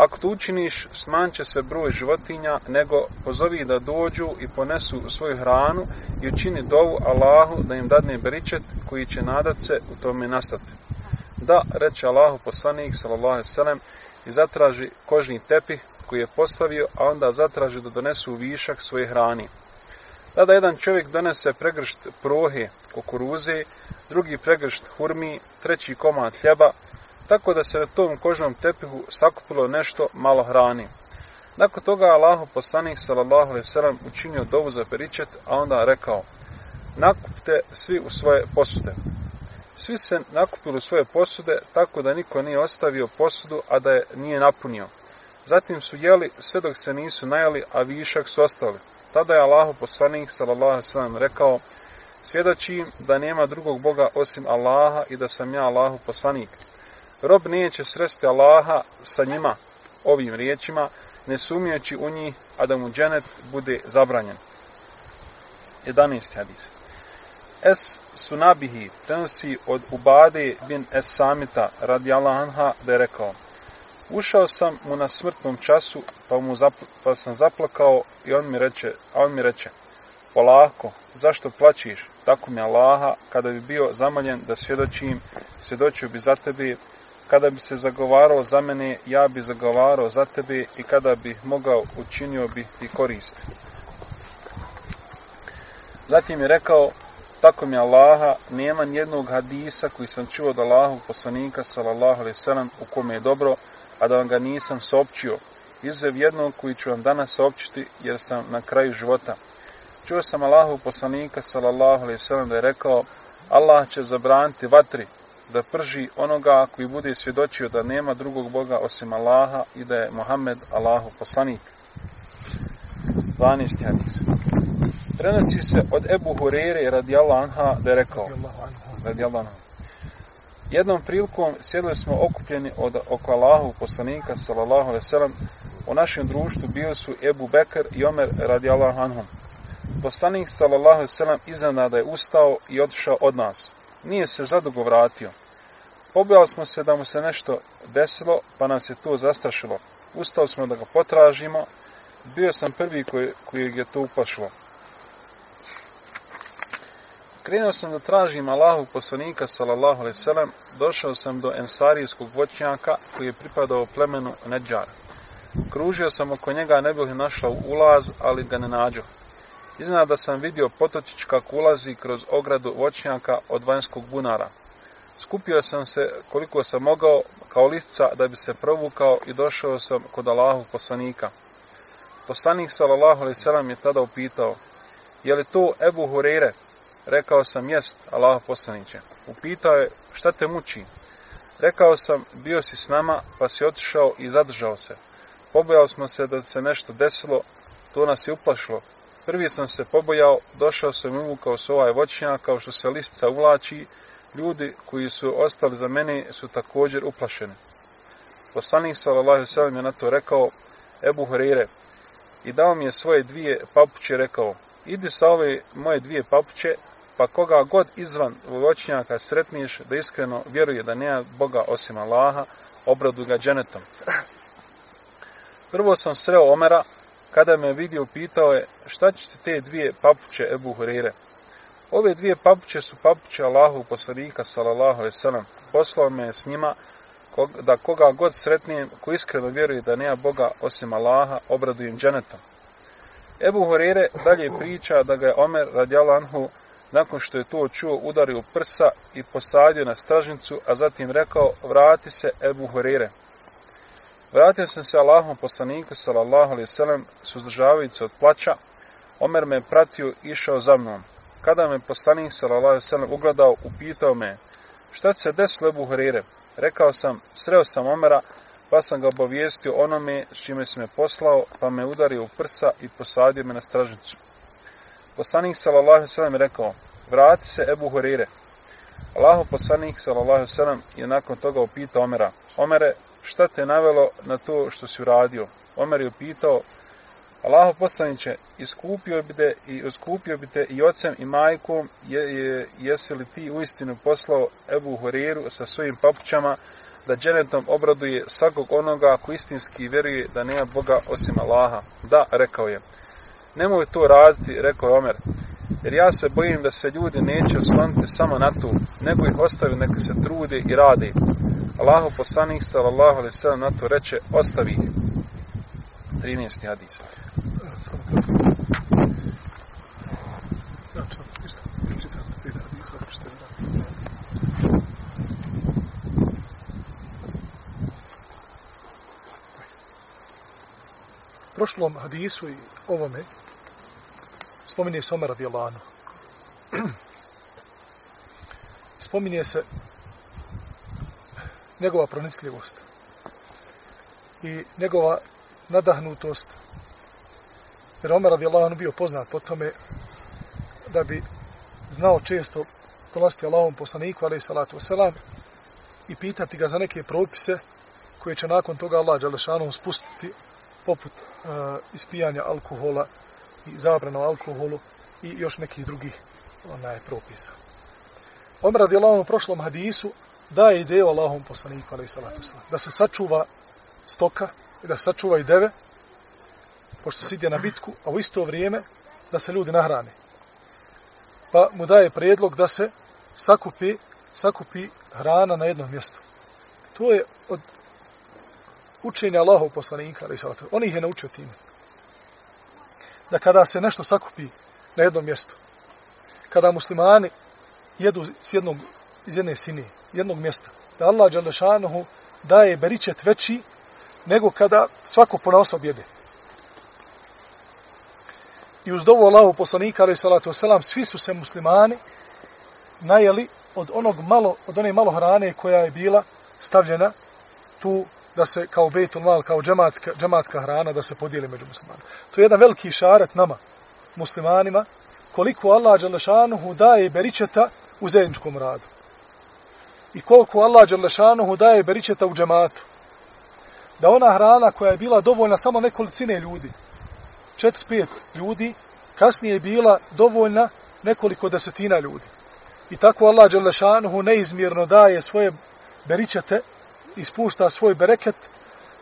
S3: ako to učiniš, smanće se broj životinja, nego pozovi da dođu i ponesu svoju hranu i učini dovu Allahu da im dadne beričet koji će nadat se u tome nastati. Da, reče Allahu poslanik, sallallahu sallam, i zatraži kožni tepih koji je postavio, a onda zatraži da donesu višak svoje hrani. Tada jedan čovjek donese pregršt prohe kukuruze, drugi pregršt hurmi, treći komad hljeba, tako da se na tom kožnom tepihu sakupilo nešto malo hrani. Nakon toga Allahu poslanik sallallahu alejhi ve sellem učinio dovu za peričet, a onda rekao: Nakupte svi u svoje posude. Svi se nakupili u svoje posude, tako da niko nije ostavio posudu, a da je nije napunio. Zatim su jeli sve dok se nisu najeli, a višak su ostali. Tada je Allahu poslanik sallallahu alejhi ve sellem rekao: Svjedočim da nema drugog Boga osim Allaha i da sam ja Allahu poslanik. Rob neće sresti Allaha sa njima, ovim riječima, ne sumnjajući u njih, a da mu dženet bude zabranjen. 11. hadis. Es Sunabihi prenosi od Ubade bin Es Samita radi Allahanha da je rekao Ušao sam mu na smrtnom času, pa, mu zapl pa sam zaplakao i on mi reče, a on mi reče, polako, zašto plaćiš? tako mi Allaha, kada bi bio zamaljen da svjedočim, svjedočio bi za tebe, kada bi se zagovarao za mene, ja bi zagovarao za tebe i kada bi mogao, učinio bi ti korist. Zatim je rekao, tako mi Allaha, nema nijednog hadisa koji sam čuo od Allahu poslanika, sallallahu alaihi sallam, u kome je dobro, a da vam ga nisam saopćio, izuzev jednog koji ću vam danas saopćiti, jer sam na kraju života. Čuo sam Allahu poslanika, sallallahu alaihi sallam, da je rekao, Allah će zabraniti vatri, da prži onoga koji bude svjedočio da nema drugog Boga osim Allaha i da je Muhammed Allahu poslanik. 12. hadis. Prenosi se od Ebu Hurere radijallahu anha da je rekao, radijallahu anha, Jednom prilikom sjedili smo okupljeni od oko Allahu poslanika sallallahu alejhi ve sellem. U našem društvu bili su Ebu Bekr i Omer radijallahu anhum. Poslanik sallallahu alejhi ve sellem iznenada je ustao i otišao od nas. Nije se zadugo vratio. Pobojali smo se da mu se nešto desilo, pa nas je to zastrašilo. Ustali smo da ga potražimo. Bio sam prvi koji, koji je to upašlo. Krenuo sam da tražim Allahog poslanika sallallahu alejhi ve sellem, došao sam do ensarijskog voćnjaka koji je pripadao plemenu Nedžar. Kružio sam oko njega, ne bih našao ulaz, ali ga ne nađo. Iznada sam vidio potočić kako ulazi kroz ogradu voćnjaka od vanjskog bunara. Skupio sam se koliko sam mogao kao listica da bi se provukao i došao sam kod Allahu poslanika. Poslanik sallallahu alejhi ve sellem je tada upitao: "Je li to Ebu Hurajre?" Rekao sam: "Jest, Allah poslanice." Upitao je: "Šta te muči?" Rekao sam: "Bio si s nama, pa si otišao i zadržao se. Pobojali smo se da se nešto desilo, to nas je uplašilo. Prvi sam se pobojao, došao sam i uvukao se ovaj voćnjak, kao što se listica uvlači, ljudi koji su ostali za mene su također uplašeni. Poslanik sallallahu alejhi ve sellem je na to rekao Ebu Hurajre i dao mi je svoje dvije papuće rekao idi sa ove moje dvije papuće pa koga god izvan voćnjaka sretniš da iskreno vjeruje da nema Boga osim Allaha obradu ga dženetom. Prvo sam sreo Omera kada me vidio pitao je šta ćete te dvije papuće Ebu Hurere? Ove dvije papuće su papuće Allahu poslanika sallallahu alejhi ve. Poslao me s njima da koga god sretnijem ko iskreno vjeruje da nema Boga osim Allaha, obradujem dženetom. Ebu Horere dalje priča da ga je Omer radijal Anhu nakon što je to čuo udario u prsa i posadio na stražnicu, a zatim rekao vrati se Ebu Horere. Vratio sam se Allahom poslaniku sallallahu alejhi ve sellem suzdržavajući od plaća. Omer me pratio i išao za mnom. Kada me poslanik sallallahu alejhi ve sellem ugledao, upitao me: "Šta se desilo Ebu Hurajre?" Rekao sam: "Sreo sam Omera, pa sam ga obavijestio onome s čime se me poslao, pa me udario u prsa i posadio me na stražnicu." Poslanik sallallahu alejhi ve sellem rekao: "Vrati se Ebu Hurajre." Allahov poslanik sallallahu alejhi ve sellem je nakon toga upitao Omera: "Omere, šta te navelo na to što si uradio?" Omer je upitao: Allaho poslaniće, iskupio bi te i iskupio bi te i ocem i majkom, je, je, jesi li ti uistinu poslao Ebu Horeru sa svojim papućama da dženetom obraduje svakog onoga ko istinski vjeruje da nema Boga osim Allaha. Da, rekao je. Nemoj to raditi, rekao je Omer, jer ja se bojim da se ljudi neće osloniti samo na to, nego ih ostavi neka se trude i rade. Allahu poslanik sallallahu alaihi sellem na to reče, ostavi ih. 13. hadis
S1: Da, kratko. Isto. U prošlom hadisu i ovome spominje se Omer radijalanu. [clears throat] spominje se njegova pronicljivost i njegova nadahnutost Jer Omer radijallahu anhu bio poznat po tome da bi znao često dolaziti Allahom poslaniku, alaih salatu wasalam, i pitati ga za neke propise koje će nakon toga Allah Đalešanom spustiti poput uh, ispijanja alkohola i zabrana o alkoholu i još nekih drugih onaj, propisa. Omer radijallahu anhu u prošlom hadisu daje ideju Allahom poslaniku, ali salatu wasalam, da se sačuva stoka i da se sačuva i deve, pošto se ide na bitku, a u isto vrijeme da se ljudi nahrane. Pa mu daje predlog da se sakupi, sakupi hrana na jednom mjestu. To je od učenja Allahov poslanika, ali salatu. On ih je naučio time. Da kada se nešto sakupi na jednom mjestu, kada muslimani jedu s jednog, iz jedne sinije, jednog mjesta, da Allah Đalešanuhu daje beričet veći nego kada svako ponaosob jede i uz dovu Allahu poslanika ali salatu wasalam, svi su se muslimani najeli od onog malo, od one malo hrane koja je bila stavljena tu da se kao betul mal, kao džematska, džematska hrana da se podijeli među muslimanima. To je jedan veliki šaret nama, muslimanima, koliko Allah Đalešanuhu daje beričeta u zajedničkom radu. I koliko Allah Đalešanuhu daje beričeta u džematu. Da ona hrana koja je bila dovoljna samo nekolicine ljudi, 4-5 ljudi, kasnije je bila dovoljna nekoliko desetina ljudi. I tako Allah Đelešanuhu neizmjerno daje svoje beričete i spušta svoj bereket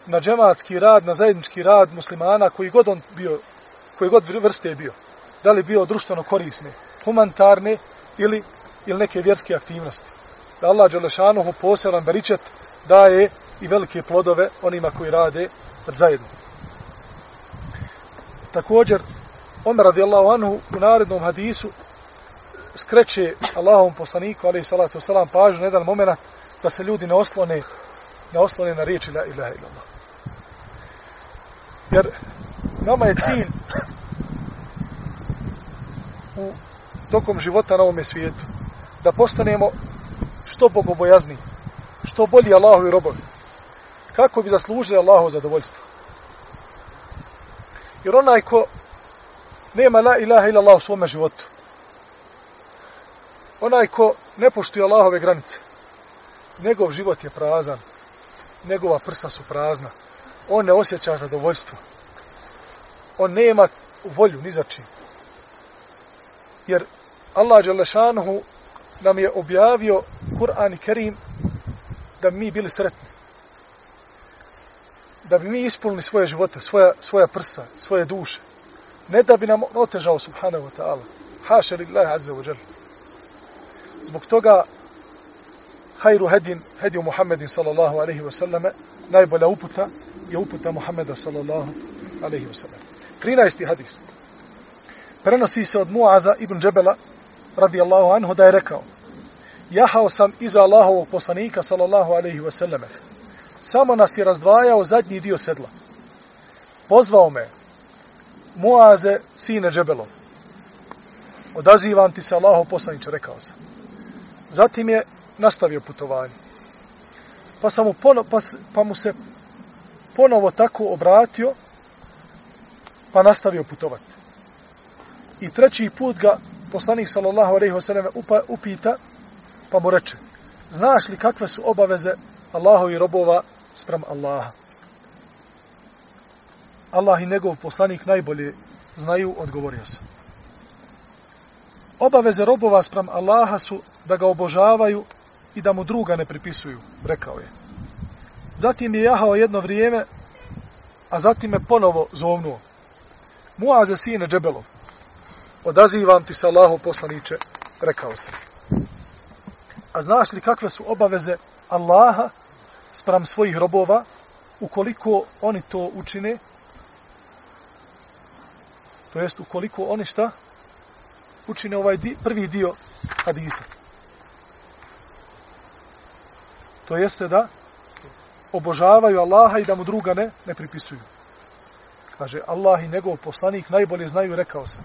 S1: na džematski rad, na zajednički rad muslimana koji god on bio, koji god vrste je bio. Da li bio društveno korisne, humanitarne ili, ili neke vjerske aktivnosti. Da Allah Đelešanuhu poseban beričet daje i velike plodove onima koji rade zajedno. Također, Omer radijallahu anhu u narednom hadisu skreće Allahovom poslaniku, ali salatu salam, pažu na jedan moment da se ljudi ne oslone, ne oslone na riječi la ilaha illallah. Jer nama je cilj u tokom života na ovome svijetu da postanemo što bogobojazni, što bolji Allahu i robovi. Kako bi zaslužili Allahovo zadovoljstvo. Jer onaj ko nema la ilaha ila Allah u svome životu, onaj ko ne poštuje Allahove granice, njegov život je prazan, njegova prsa su prazna, on ne osjeća zadovoljstvo, on nema volju ni za čim. Jer Allah Đelešanuhu nam je objavio Kur'an i Kerim da bi mi bili sretni. Da bi mi ispunili svoje živote, svoja, svoja prsa, svoje duše. Ne da bi nam otežao subhanahu wa ta'ala. Haša lillahi azza wa jel. Zbog toga hajru hedin, hediju Muhammedin sallallahu alaihi wa sallame, najbolja uputa je uputa Muhammeda sallallahu alaihi wa sallam. 13. hadis. Prenosi se od Muaza ibn Džebela radijallahu anhu da je rekao Jahao sam iza Allahovog poslanika sallallahu alaihi wasallam. Samo nas je razdvajao zadnji dio sedla. Pozvao me Muaze, sine Džebelov. Odazivam ti se Allahov poslaniče, rekao sam. Zatim je nastavio putovanje. Pa, sam mu, pono, pa, pa mu se ponovo tako obratio, pa nastavio putovati. I treći put ga poslanik sallallahu alejhi ve sellem upita pa mu reče: "Znaš li kakve su obaveze Allahovi robova sprem Allaha?" Allah i njegov poslanik najbolje znaju, odgovorio sam. Obaveze robova sprem Allaha su da ga obožavaju i da mu druga ne pripisuju, rekao je. Zatim je jahao jedno vrijeme, a zatim je ponovo zovnuo. Muaze sine Džebelov, odazivam ti se Allahu poslaniče, rekao sam. A znaš li kakve su obaveze Allaha spram svojih robova, ukoliko oni to učine, to jest ukoliko oni šta, učine ovaj di, prvi dio hadisa. To jeste da obožavaju Allaha i da mu druga ne, ne pripisuju. Kaže, Allah i njegov poslanik najbolje znaju, rekao sam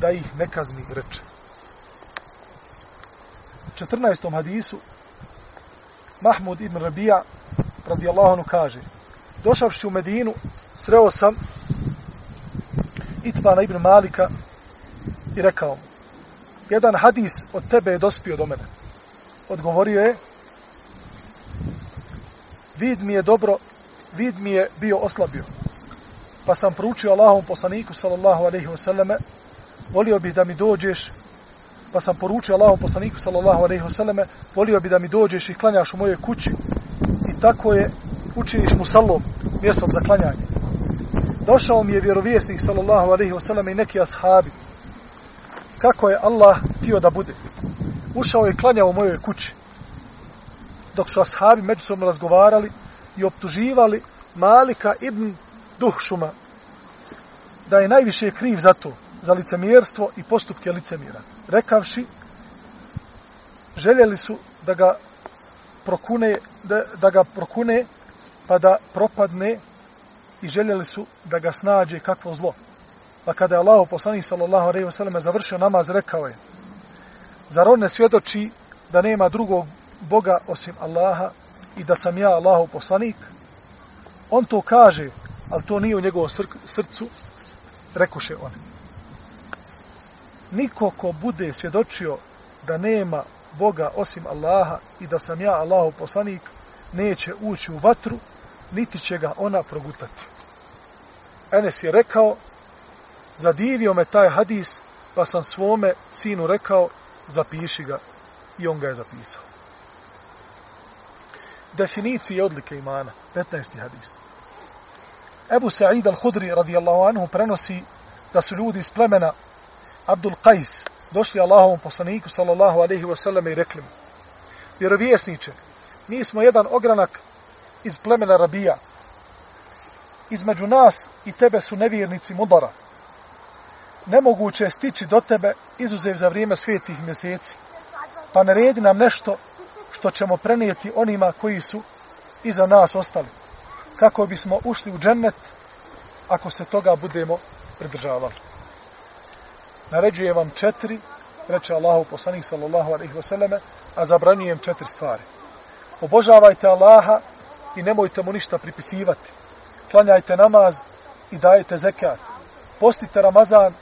S1: da ih ne kazni reče. U 14. hadisu Mahmud ibn Rabija radijallahu anhu kaže došavši u Medinu sreo sam Itbana ibn Malika i rekao mu jedan hadis od tebe je dospio do mene. Odgovorio je vid mi je dobro, vid mi je bio oslabio. Pa sam proučio Allahom poslaniku sallallahu alaihi wa sallame volio bih da mi dođeš, pa sam poručio Allahom poslaniku sallallahu alaihi wasallam, volio bih da mi dođeš i klanjaš u mojoj kući i tako je učiniš mu salom, mjestom za klanjanje. Došao mi je vjerovjesnik sallallahu alaihi wasallam i neki ashabi. Kako je Allah tio da bude? Ušao je i klanjao u mojoj kući. Dok su ashabi međusobno razgovarali i optuživali Malika ibn Duhšuma da je najviše kriv za to za licemjerstvo i postupke licemjera. Rekavši, željeli su da ga prokune, da, da ga prokune, pa da propadne i željeli su da ga snađe kakvo zlo. Pa kada je Allah poslanik sallallahu alejhi ve selleme završio namaz, rekao je: Zar on ne svjedoči da nema drugog Boga osim Allaha i da sam ja Allahov poslanik? On to kaže, ali to nije u njegovom srcu, rekoše oni niko ko bude svjedočio da nema Boga osim Allaha i da sam ja Allahov poslanik, neće ući u vatru, niti će ga ona progutati. Enes je rekao, zadivio me taj hadis, pa sam svome sinu rekao, zapiši ga. I on ga je zapisao. Definicije odlike imana, 15. hadis. Ebu Sa'id al-Hudri radijallahu anhu prenosi da su ljudi iz plemena Abdul Qais došli Allahovom poslaniku sallallahu alaihi wasallam, i rekli mu vjerovjesniče, mi smo jedan ogranak iz plemena Rabija. Između nas i tebe su nevjernici mudara. Nemoguće je stići do tebe izuzev za vrijeme svetih mjeseci. Pa naredi nam nešto što ćemo prenijeti onima koji su iza nas ostali. Kako bismo ušli u džennet ako se toga budemo pridržavali. Naređuje vam četiri, reče Allahu poslanik sallallahu alaihi wasallame, a zabranjujem četiri stvari. Obožavajte Allaha i nemojte mu ništa pripisivati. Klanjajte namaz i dajete zekat. Postite Ramazan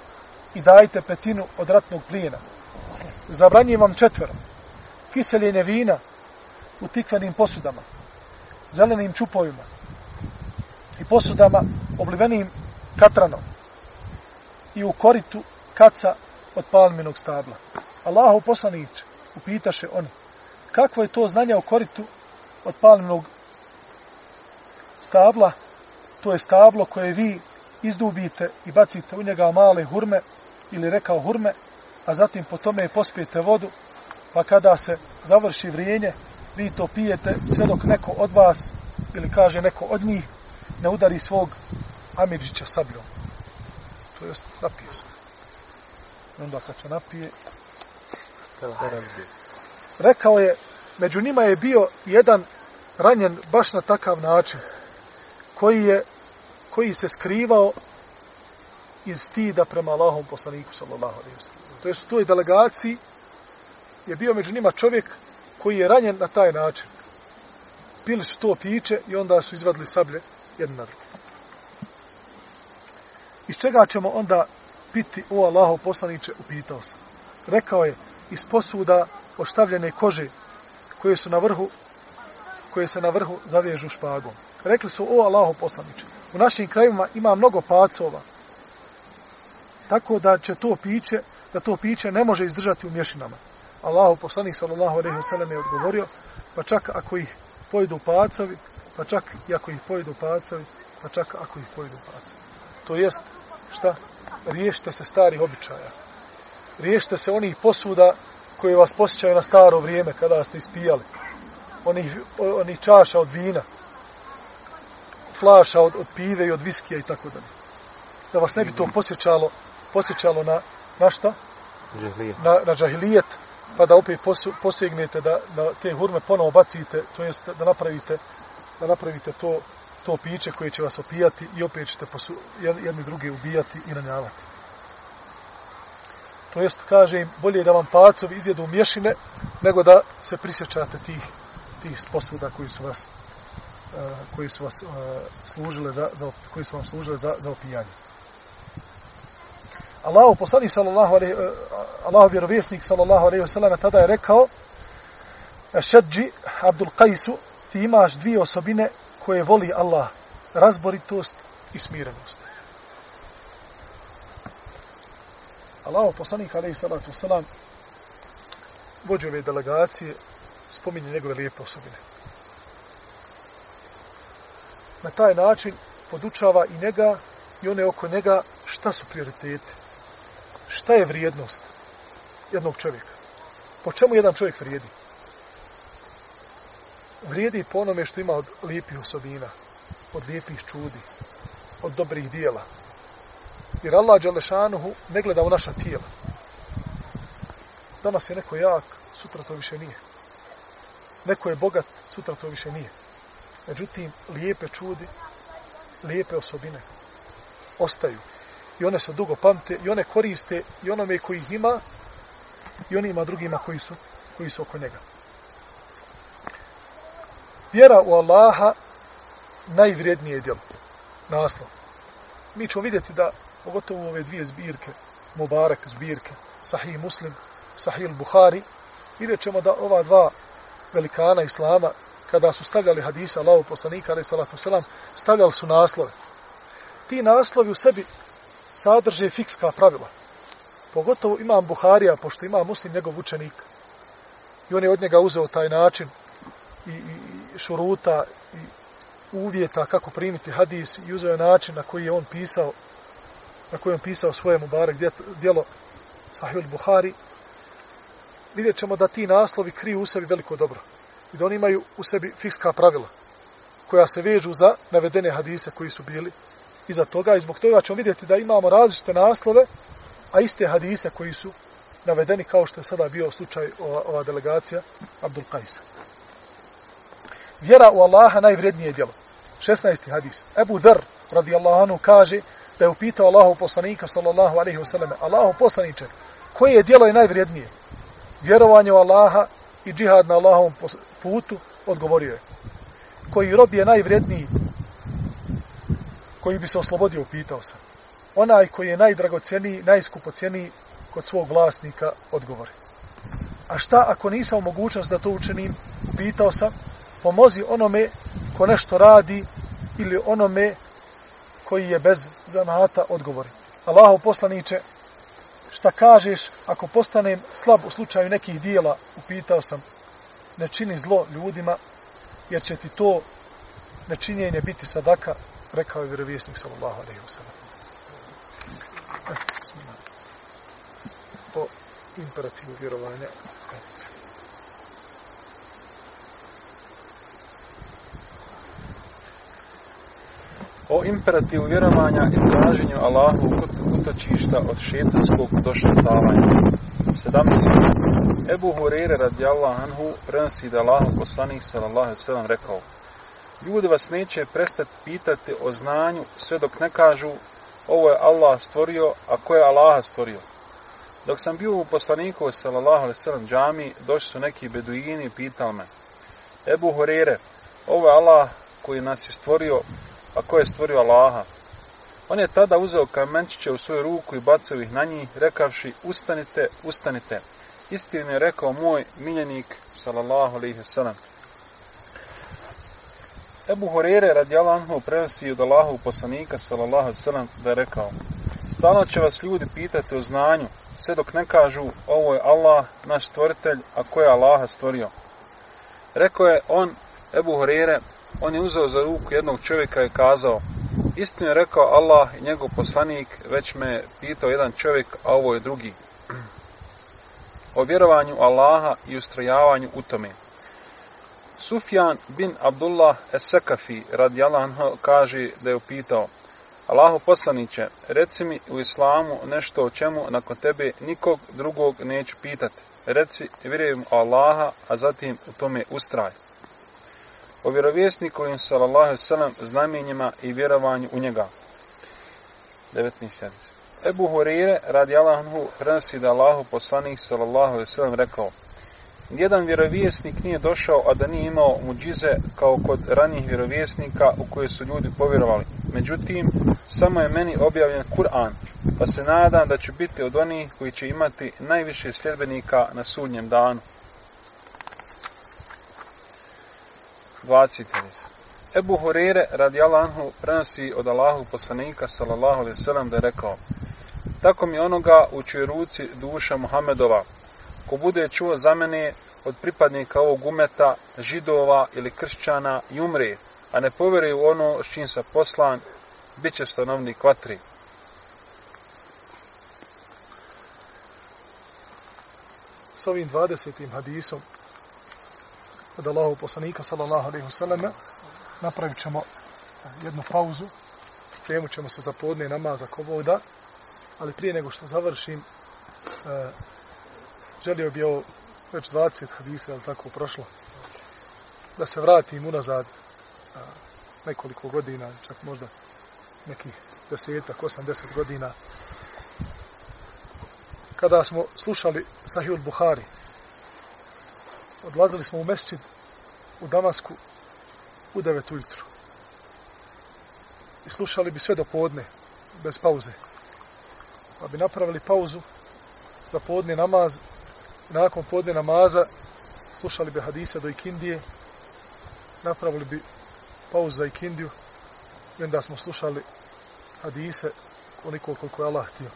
S1: i dajte petinu od ratnog plijena. Zabranjujem vam četvero. Kiseljenje vina u tikvenim posudama, zelenim čupovima i posudama oblivenim katranom i u koritu kaca od palminog stabla. Allahu poslanić upitaše oni, kakvo je to znanje o koritu od palminog stabla? To je stablo koje vi izdubite i bacite u njega male hurme ili rekao hurme, a zatim po tome pospijete vodu, pa kada se završi vrijenje, vi to pijete sve dok neko od vas, ili kaže neko od njih, ne udari svog Amirđića sabljom. To jest, napio sam onda kad se napije, rekao je, među njima je bio jedan ranjen baš na takav način, koji je, koji se skrivao iz stida prema Allahom poslaniku, sallallahu alaihi wa sallam. To je u toj delegaciji je bio među njima čovjek koji je ranjen na taj način. Pili su to piće i onda su izvadili sablje jedno na drugo. Iz čega ćemo onda piti, o Allahov poslaniče, upitao sam. Rekao je, iz posuda oštavljene kože, koje su na vrhu, koje se na vrhu zavežu špagom. Rekli su, o Allahov poslaniče, u našim krajima ima mnogo pacova, tako da će to piće, da to piće ne može izdržati u mješinama. Allahov poslanik, sallallahu alejhi ve sellem je odgovorio, pa čak ako ih pojedu pacovi, pa čak i ako ih pojedu pacovi, pa čak ako ih pojedu pacovi. To jest, šta? riješite se starih običaja. Riješite se onih posuda koje vas posjećaju na staro vrijeme kada ste ispijali. Onih, onih čaša od vina, flaša od, od pive i od viskija i tako dalje. Da vas ne bi to posjećalo, posjećalo na, na šta? Na, na džahilijet, pa da opet posu, posegnete da, da te hurme ponovo bacite, to jest da napravite, da napravite to to piće koje će vas opijati i opet ćete posu, jedni drugi ubijati i ranjavati. To jest, kaže im, bolje da vam pacovi izjedu mješine, nego da se prisjećate tih, tih posuda koji su vas, uh, koji su vas uh, služile za, za, koji su vam služile za, za opijanje. Allah, poslanik sallallahu alejhi e, Allahu vjerovjesnik sallallahu alejhi ve sellem tada je rekao Šadži Abdul Qais ti imaš dvije osobine koje voli Allah, razboritost i smirenost. Allaho poslanik, alaihi salatu wasalam, vođe ove delegacije, spominje njegove lijepe osobine. Na taj način podučava i njega i one oko njega šta su prioritete. Šta je vrijednost jednog čovjeka. Po čemu jedan čovjek vrijedi? Vrijedi po onome što ima od lijepih osobina, od lijepih čudi, od dobrih dijela. Jer Allah Đalešanuhu ne gleda u naša tijela. Danas je neko jak, sutra to više nije. Neko je bogat, sutra to više nije. Međutim, lijepe čudi, lijepe osobine ostaju. I one se dugo pamte i one koriste i onome koji ih ima i onima drugima koji su, koji su oko njega vjera u Allaha najvrijednije djelo. Naslov. Mi ćemo vidjeti da, pogotovo ove dvije zbirke, Mubarak zbirke, Sahih Muslim, Sahih Buhari, vidjet ćemo da ova dva velikana Islama, kada su stavljali hadisa Allahu poslanika, ali salatu selam, stavljali su naslove. Ti naslovi u sebi sadrže fikska pravila. Pogotovo imam Buharija, pošto ima muslim njegov učenik, i on je od njega uzeo taj način i, i šuruta i uvjeta kako primiti hadis i uzeo način na koji je on pisao na koji je on pisao svoje Mubarek djelo Sahih Buhari vidjet ćemo da ti naslovi kriju u sebi veliko dobro i da oni imaju u sebi fikska pravila koja se vežu za navedene hadise koji su bili iza toga i zbog toga ćemo vidjeti da imamo različite naslove a iste hadise koji su navedeni kao što je sada bio slučaj ova, ova delegacija Abdul Qaisa vjera u Allaha najvrednije djelo. 16. hadis. Ebu Dhr, radijallahu anhu kaže da je upitao Allahu poslanika sallallahu alaihi wasallam Allahu poslaniče koje je djelo je najvrednije? vjerovanje u Allaha i džihad na Allahovom putu odgovorio je koji rob je najvredniji? koji bi se oslobodio upitao sam onaj koji je najdragoceniji najskupocjeniji kod svog vlasnika odgovori a šta ako nisam u mogućnost da to učinim upitao sam pomozi onome ko nešto radi ili onome koji je bez zanata odgovori. Allahu poslaniče, šta kažeš ako postanem slab u slučaju nekih dijela, upitao sam, ne čini zlo ljudima, jer će ti to nečinjenje biti sadaka, rekao je vjerovjesnik sallallahu alaihi wa sallam. Eh, po imperativu vjerovanja.
S3: O imperativu vjerovanja i traženju Allahu utočišta od šetanskog došetavanja. 17. Ebu Hurere radijallahu anhu prenosi da Allahu poslanik sallallahu sallam rekao Ljudi vas neće prestati pitati o znanju sve dok ne kažu ovo je Allah stvorio, a ko je Allah stvorio. Dok sam bio u poslaniku sallallahu sallam džami, došli su neki beduini i pitali me Ebu Hurere, ovo je Allah koji nas je stvorio, a ko je stvorio Allaha? On je tada uzeo kamenčiće u svoju ruku i bacao ih na njih, rekavši, ustanite, ustanite. Istinu je rekao moj miljenik, salallahu alaihi sallam. Ebu Horere radi Allahu prenosi od Allahu poslanika, salallahu alaihi sallam, da je rekao, stalno će vas ljudi pitati o znanju, sve dok ne kažu, ovo je Allah, naš stvoritelj, a ko je Allaha stvorio. Rekao je on, Ebu Horere, on je uzeo za ruku jednog čovjeka i kazao, istinu je rekao Allah i njegov poslanik, već me pitao jedan čovjek, a ovo je drugi. [clears throat] O vjerovanju Allaha i ustrojavanju u tome. Sufjan bin Abdullah Esekafi radi Allah kaže da je upitao, Allahu poslaniće, reci mi u islamu nešto o čemu nakon tebe nikog drugog neću pitati. Reci, vjerujem Allaha, a zatim u tome ustraj o vjerovjesnikovim sallallahu sallam znamenjima i vjerovanju u njega. 19. sjednice. Ebu Hurire radi Allahanhu prenosi da Allahu poslanik sallallahu sallam rekao Jedan vjerovjesnik nije došao, a da nije imao muđize kao kod ranijih vjerovjesnika u koje su ljudi povjerovali. Međutim, samo je meni objavljen Kur'an, pa se nadam da ću biti od onih koji će imati najviše sljedbenika na sudnjem danu. 20 hadis. Ebu Hurere radi Allahu prenosi od Allahu poslanika sallallahu alaihi sallam da je rekao Tako mi onoga u čoj ruci duša Muhammedova ko bude čuo za mene od pripadnika ovog umeta židova ili kršćana i umre a ne povjeruje u ono s čim sa poslan bit će stanovnik vatri.
S1: S ovim 20. hadisom od Allahov poslanika sallallahu alaihi wasallam napravit ćemo jednu pauzu pripremut ćemo se za podne namaz ako ali prije nego što završim e, želio bi ovo već 20 hadisa ali tako prošlo? Da se vratim unazad e, nekoliko godina čak možda nekih desetak, osam, deset godina kada smo slušali Sahih al-Buhari odlazili smo u mesčid u Damasku u 9 ujutru. I slušali bi sve do podne, bez pauze. Pa bi napravili pauzu za podne namaz. Nakon podne namaza slušali bi hadisa do ikindije. Napravili bi pauzu za ikindiju. I onda smo slušali hadise koliko koliko je Allah htio.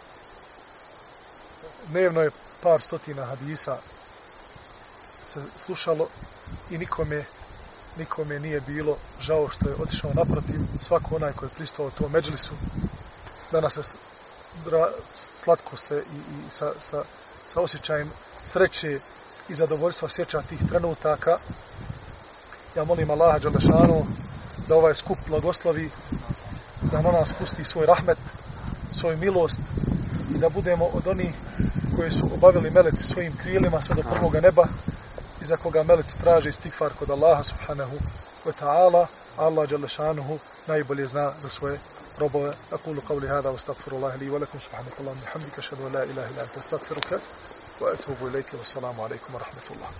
S1: Dnevno je par stotina hadisa se slušalo i nikome nikome nije bilo žao što je otišao naprotiv. Svako onaj koji je pristao to međlisu danas se dra, slatko se i, i sa, sa, sa osjećajem sreće i zadovoljstva sjeća tih trenutaka. Ja molim Allaha Đalešanu da ovaj skup blagoslovi da na nas pusti svoj rahmet svoju milost i da budemo od onih koji su obavili meleci svojim krilima sve do prvoga neba iza koga melicu traži stikfar kod Allaha subhanahu wa ta'ala, Allah Đalešanuhu najbolje zna za svoje robove. Akulu qavli hada wa astagfirullahi li wa lakum subhanahu wa bihamdika ashhadu la ilaha illa anta astaghfiruka wa atubu ilayka wa assalamu alaykum wa rahmatullah.